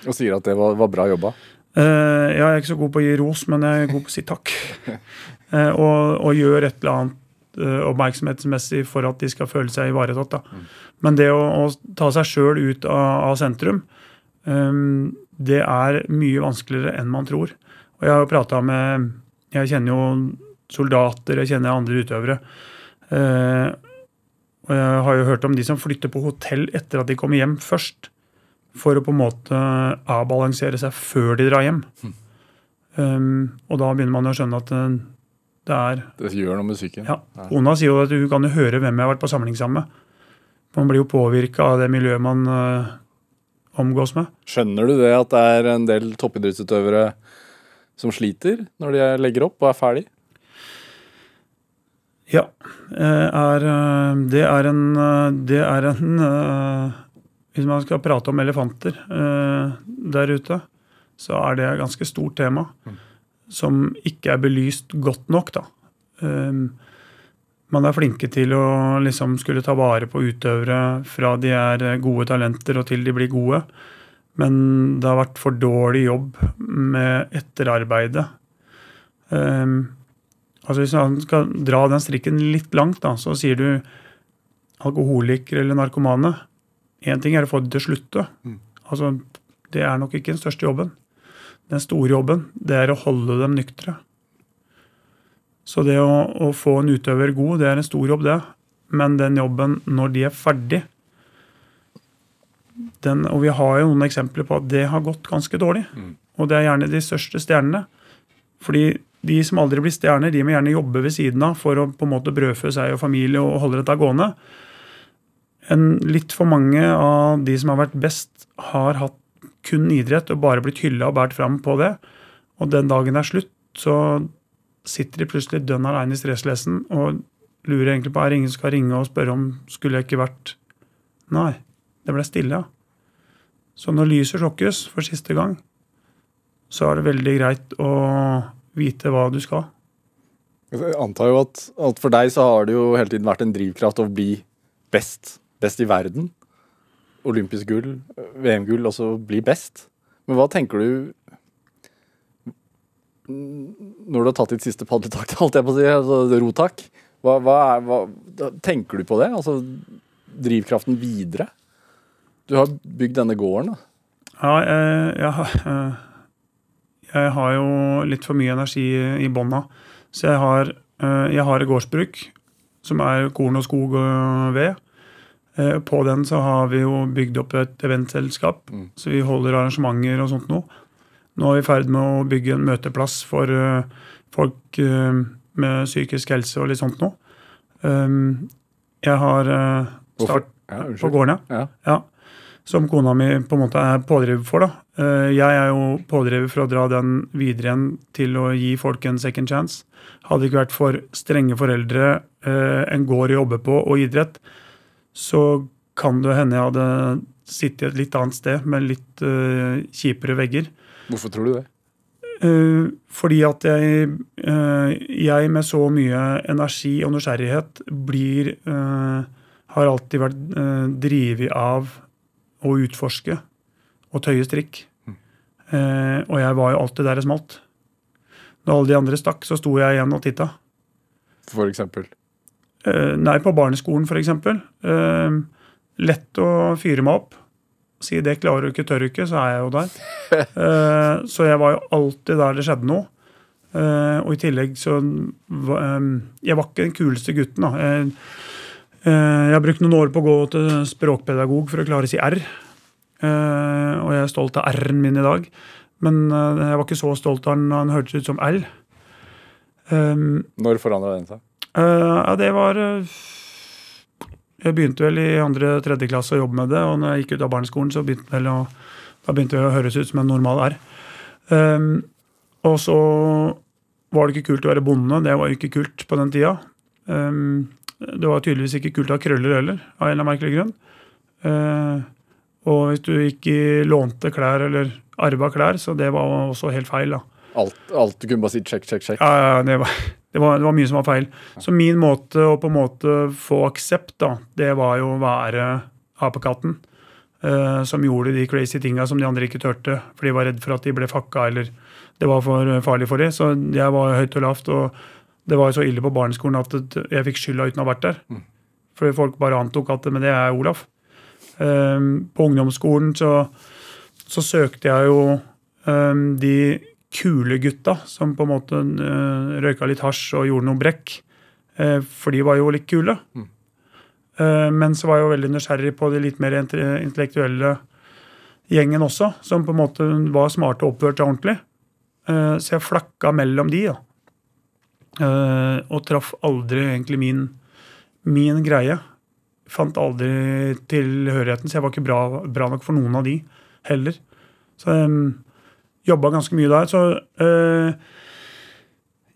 Og sier at det var, var bra jobba. Eh, jeg er ikke så god på å gi ros, men jeg er god på å si takk. Eh, og, og gjør et eller annet eh, oppmerksomhetsmessig for at de skal føle seg ivaretatt. da. Men det å, å ta seg sjøl ut av, av sentrum, eh, det er mye vanskeligere enn man tror. Og jeg har jo prata med Jeg kjenner jo soldater, jeg kjenner andre utøvere. Eh, og jeg har jo hørt om de som flytter på hotell etter at de kommer hjem først. For å på en måte avbalansere seg før de drar hjem. Um, og da begynner man å skjønne at eh, det er Det gjør noe med psyken. ja, Kona sier jo at hun kan jo høre hvem jeg har vært på samling sammen med. Man blir jo påvirka av det miljøet man uh, omgås med. Skjønner du det at det er en del toppidrettsutøvere som sliter når de legger opp og er ferdig? Ja. eh, Er, eh, det er en, det er en Hvis man skal prate om elefanter der ute, så er det et ganske stort tema som ikke er belyst godt nok, da. Um, man er flinke til å liksom skulle ta vare på utøvere fra de er gode talenter og til de blir gode. Men det har vært for dårlig jobb med etterarbeidet. Um, altså Hvis man skal dra den strikken litt langt, da, så sier du alkoholikere eller narkomane. Én ting er å få dem til å slutte. Altså, Det er nok ikke den største jobben. Den store jobben det er å holde dem nyktre. Så det å, å få en utøver god, det er en stor jobb, det. Men den jobben når de er ferdig den, Og vi har jo noen eksempler på at det har gått ganske dårlig. Og det er gjerne de største stjernene. Fordi de som aldri blir stjerner, de må gjerne jobbe ved siden av for å på en måte brødfø seg og familie og holde dette gående. En, litt for mange av de som har vært best, har hatt kun idrett og bare blitt hylla og båret fram på det. Og den dagen er slutt, så sitter de plutselig dønn aleine i stresslesen og lurer egentlig på er det ingen som skal ringe og spørre om skulle jeg ikke vært Nei, det ble stille. Så når lyset slokkes for siste gang, så er det veldig greit å vite hva du skal. Jeg antar jo at, at for deg så har det jo hele tiden vært en drivkraft å bli best. Best i verden. Olympisk gull, VM-gull, altså bli best. Men hva tenker du når du har tatt ditt siste padletak, holdt jeg på å si, altså rotak? Hva, hva er, hva, tenker du på det? Altså drivkraften videre? Du har bygd denne gården, da. Ja, jeg, jeg, eh, jeg har jo litt for mye energi i bånda. Så jeg har, eh, jeg har et gårdsbruk som er korn og skog og ved. Eh, På den så har vi jo bygd opp et eventselskap, Mm. så vi holder arrangementer og sånt nå. Nå er vi i ferd med å bygge en møteplass for eh, folk eh, med psykisk helse og litt sånt nå. Um, Jeg har start Ja, på gården, ja. Ja. Som kona mi på en måte er pådriver for. da. Jeg er jo pådriver for å dra den videre igjen til å gi folk en second chance. Hadde det ikke vært for strenge foreldre, en gård å jobbe på og idrett, så kan det hende jeg hadde sittet et litt annet sted med litt uh, kjipere vegger. Hvorfor tror du det? Uh, fordi at jeg, uh, jeg med så mye energi og nysgjerrighet blir Har alltid vært uh, drevet av å utforske og tøye strikk. Eh, og jeg var jo alltid der det smalt. Når alle de andre stakk, så sto jeg igjen og titta. For eksempel. Eh, nei, på barneskolen, f.eks. Uh, lett å fyre meg opp. Si 'det klarer du ikke, tør du ikke', så er jeg jo der. Eh, så jeg var jo alltid der det skjedde noe. Eh, og i tillegg så eh, Jeg var ikke den kuleste gutten, da. Jeg, eh, har brukt noen år på å gå til språkpedagog for å klare å si R. Eh, og jeg er stolt av R-en min i dag. Men eh, jeg var ikke så stolt av den da den hørtes ut som L. Når forandra den seg? Eh, ja, det var eh, Jeg begynte vel i andre tredje klasse å jobbe med det, og når jeg gikk ut av barneskolen, så begynte vel å, da begynte det å høres ut som en normal R. Um, og så var det ikke kult å være bonde. Det var jo ikke kult på den tida. Um, det var tydeligvis ikke kult å ha krøller heller, av en eller annen merkelig grunn. Uh, og hvis du ikke lånte klær eller arva klær, så det var også helt feil. da. Alt, alt du kunne bare si check, check, check. Ja, ja, det var, det, var, det var mye som var feil. Så min måte å på en måte få aksept, da, det var jo å være apekatten. eh, som gjorde de crazy tinga som de andre ikke turte, for de var redd for at de ble fakka eller det var for farlig for dem. Så jeg var høyt og lavt, og det var jo så ille på barneskolen at jeg fikk skylda uten å ha vært der. Fordi folk bare antok at men det er Olaf. Eh, på ungdomsskolen så, så søkte jeg jo eh, de kule gutta som på en måte uh, røyka litt hasj og gjorde noe brekk. Uh, for de var jo litt kule. Eh, men så var jeg jo veldig nysgjerrig på de litt mer intellektuelle gjengen også, som på en måte var smarte og oppførte seg ordentlig. Uh, så jeg flakka mellom de, da. Og traff aldri egentlig min, min greie. Fant aldri tilhørigheten, så jeg var ikke bra, bra nok for noen av de heller. Så um, jobba ganske mye der. Så eh,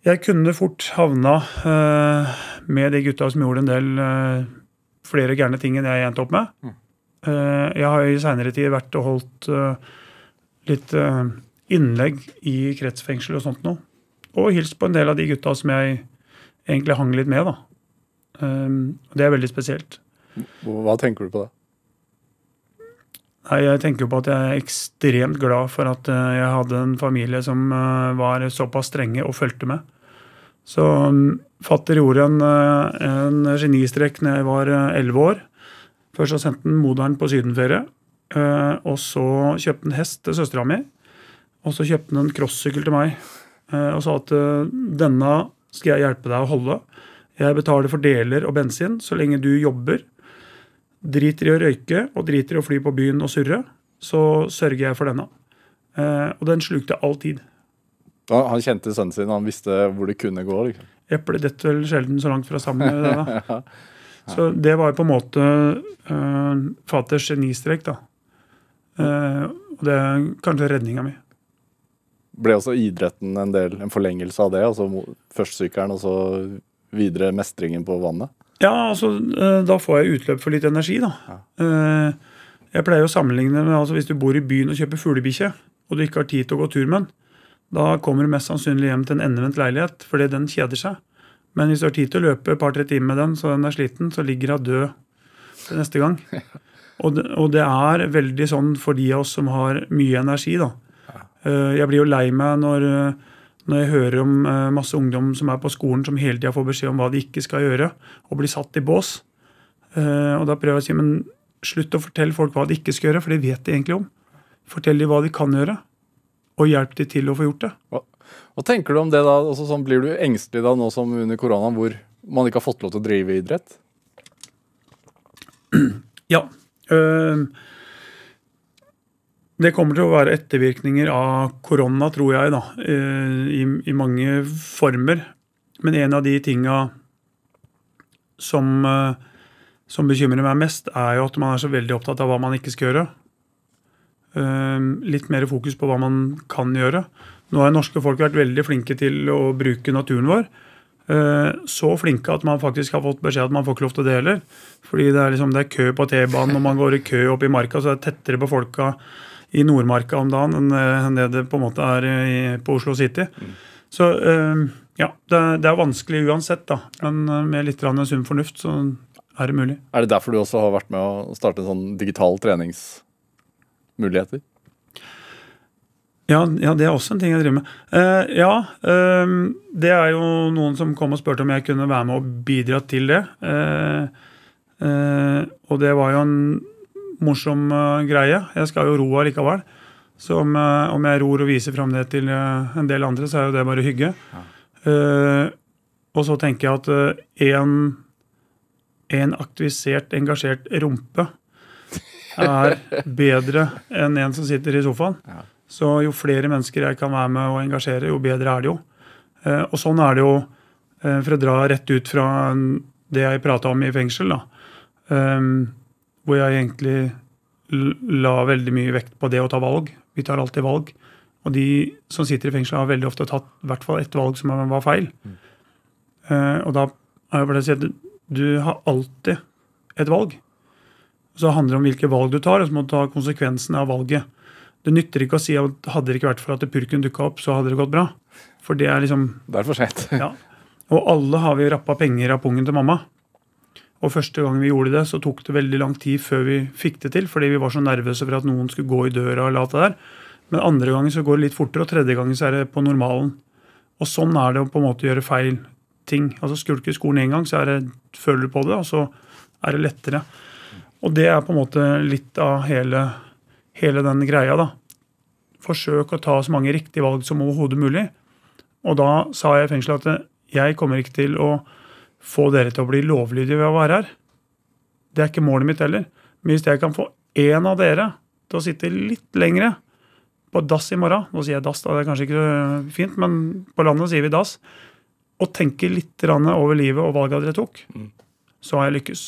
jeg kunne fort havna eh, med de gutta som gjorde en del eh, flere gærne ting enn jeg endte opp med. Eh, jeg har i seinere tid vært og holdt uh, litt uh, innlegg i kretsfengsel og sånt noe. Og hilst på en del av de gutta som jeg egentlig hang litt med, da. Eh, det er veldig spesielt. Hva tenker du på det? Nei, Jeg tenker på at jeg er ekstremt glad for at eh, jeg hadde en familie som eh, var såpass strenge og fulgte med. Så um, fatter gjorde en, eh, en genistrek når jeg var elleve år. Først så sendte han moderen på sydenferie. Og så kjøpte han hest til søstera mi. Og så kjøpte han en crossykkel til meg og sa at denne skal jeg hjelpe deg å holde. Jeg betaler for deler og bensin så lenge du jobber driter i å røyke og driter i å fly på byen og surre, så sørger jeg for denne. Eh, og den slukte all tid. Ja, Han kjente sønnen sin, han visste hvor det kunne gå. liksom. Eplet detter vel sjelden så langt fra sammen. Det, da. Så det var på en måte uh, faters genistrek, da. Eh, og det er kanskje redninga mi. Ble også idretten en del, en forlengelse av det? altså Først sykkelen, og så videre mestringen på vannet? Ja, altså, eh, da får jeg utløp for litt energi, da. Ja. Jeg pleier å sammenligne med altså, hvis du bor i byen og kjøper fuglebikkje, og du ikke har tid til å gå tur med den, da kommer du mest sannsynlig hjem til en endevendt leilighet, fordi den kjeder seg. Men hvis du har tid til å løpe et par-tre timer med den, så den er sliten, så ligger hun død til neste gang. Og det, og det er veldig sånn for de av oss som har mye energi, da. Eh, Jeg blir jo lei meg når, eh, når jeg hører om eh, masse ungdom som er på skolen som hele tida får beskjed om hva de ikke skal gjøre, og blir satt i bås. Eh, Og da prøver jeg å si men slutt å fortelle folk hva de ikke skal gjøre, for det vet de egentlig om. Fortell dem hva de kan gjøre, og hjelp dem til å få gjort det. Hva, hva tenker du om det da? Altså, sånn, blir du engstelig da nå som under koronaen, hvor man ikke har fått lov til å drive idrett? Ja. øh, det kommer til å være ettervirkninger av korona, tror jeg, da, øh, i, i mange former. Men en av de tinga som, øh, som bekymrer meg mest, er jo at man er så veldig opptatt av hva man ikke skal gjøre. Øh, litt mer fokus på hva man kan gjøre. Nå har norske folk vært veldig flinke til å bruke naturen vår. Eh, Så flinke at man faktisk har fått beskjed at man får ikke lov til det heller. Fordi det er, liksom, det er kø på T-banen, og man går i kø opp i marka, så det er tettere folka i Nordmarka om dagen enn eh, det det på en måte er i, på Oslo City. Så eh, ja, det, er- det er vanskelig uansett, da. Men eh, med litt sunn fornuft så er det mulig. Er det derfor du også har vært med å starte en sånn digital treningsmuligheter? Ja, ja, det er også en ting jeg driver med. Uh, ja, eh, det er jo noen som kom og spurte om jeg kunne være med og bidra til det. Uh, og det var jo en morsom eh, greie. Jeg skal jo ro allikevel. Så om, eh, om jeg ror og viser fram det til eh, en del andre, så er jo det bare hygge. Eh, og så tenker jeg at en, en aktivisert, engasjert rumpe er bedre enn en som sitter i sofaen. Så jo flere mennesker jeg kan være med og engasjere, jo bedre er det jo. Uh, Og sånn er det jo uh, For å dra rett ut fra det jeg prata om i fengsel, da. Um, hvor jeg egentlig la veldig mye vekt på det å ta valg. Vi tar alltid valg. Og de som sitter i fengsel, har veldig ofte tatt i hvert fall ett valg som var feil. Eh, og da har jeg bare sagt du har alltid et valg. Så handler det om hvilke valg du tar, og så må du ta konsekvensene av valget. Det nytter ikke å si at hadde det ikke vært for at purken dukka opp, så hadde det gått bra. For det er liksom Det er for sent. ja. Og alle har vi rappa penger av pungen til mamma. Og første gang vi gjorde det, så tok det veldig lang tid før vi fikk det til, fordi vi var så nervøse for at noen skulle gå i døra og la det der. Men andre gangen så går det litt fortere, og tredje gangen så er det på normalen. Og sånn er det å på en måte gjøre feil ting. Altså Skulker skolen én gang, så det, føler du på det, og så er det lettere. Og det er på en måte litt av hele, hele den greia, da. Forsøk å ta så mange riktige valg som overhodet mulig. Og da sa jeg i fengselet at jeg kommer ikke til å få dere til å bli lovlydige ved å være her. Det er ikke målet mitt heller. Men hvis jeg kan få én av dere til å sitte litt lengre på dass i morgen Nå sier jeg dass, da, det er kanskje ikke fint, men på landet sier vi dass. Og tenke litt over livet og valga dere tok, så har jeg lykkes.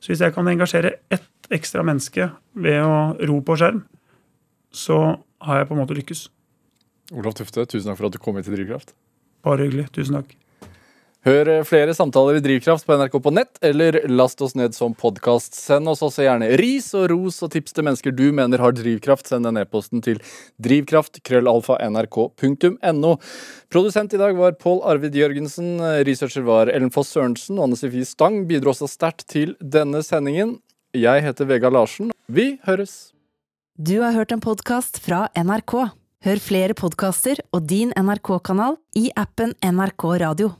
Så hvis jeg kan engasjere ett ekstra menneske ved å ro på skjerm, så har jeg på en måte lykkes. Olav Tufte, tusen takk for at du kom hit til Drivkraft. Bare hyggelig. Tusen takk. Hør eh, flere samtaler i Drivkraft på NRK på nett, eller last oss ned som podkast. Send oss også gjerne ris og ros og tips til mennesker du mener har drivkraft. Send den e-posten til drivkraft.krøllalfa.nrk.no. Produsent i dag var Pål Arvid Jørgensen. Researcher var Ellen Foss Sørensen. og Anne Sofie Stang bidro også sterkt til denne sendingen. Jeg heter Vegard Larsen. Vi høres! Du har hørt en podkast fra NRK. Hør flere podkaster og din NRK-kanal i appen NRK Radio.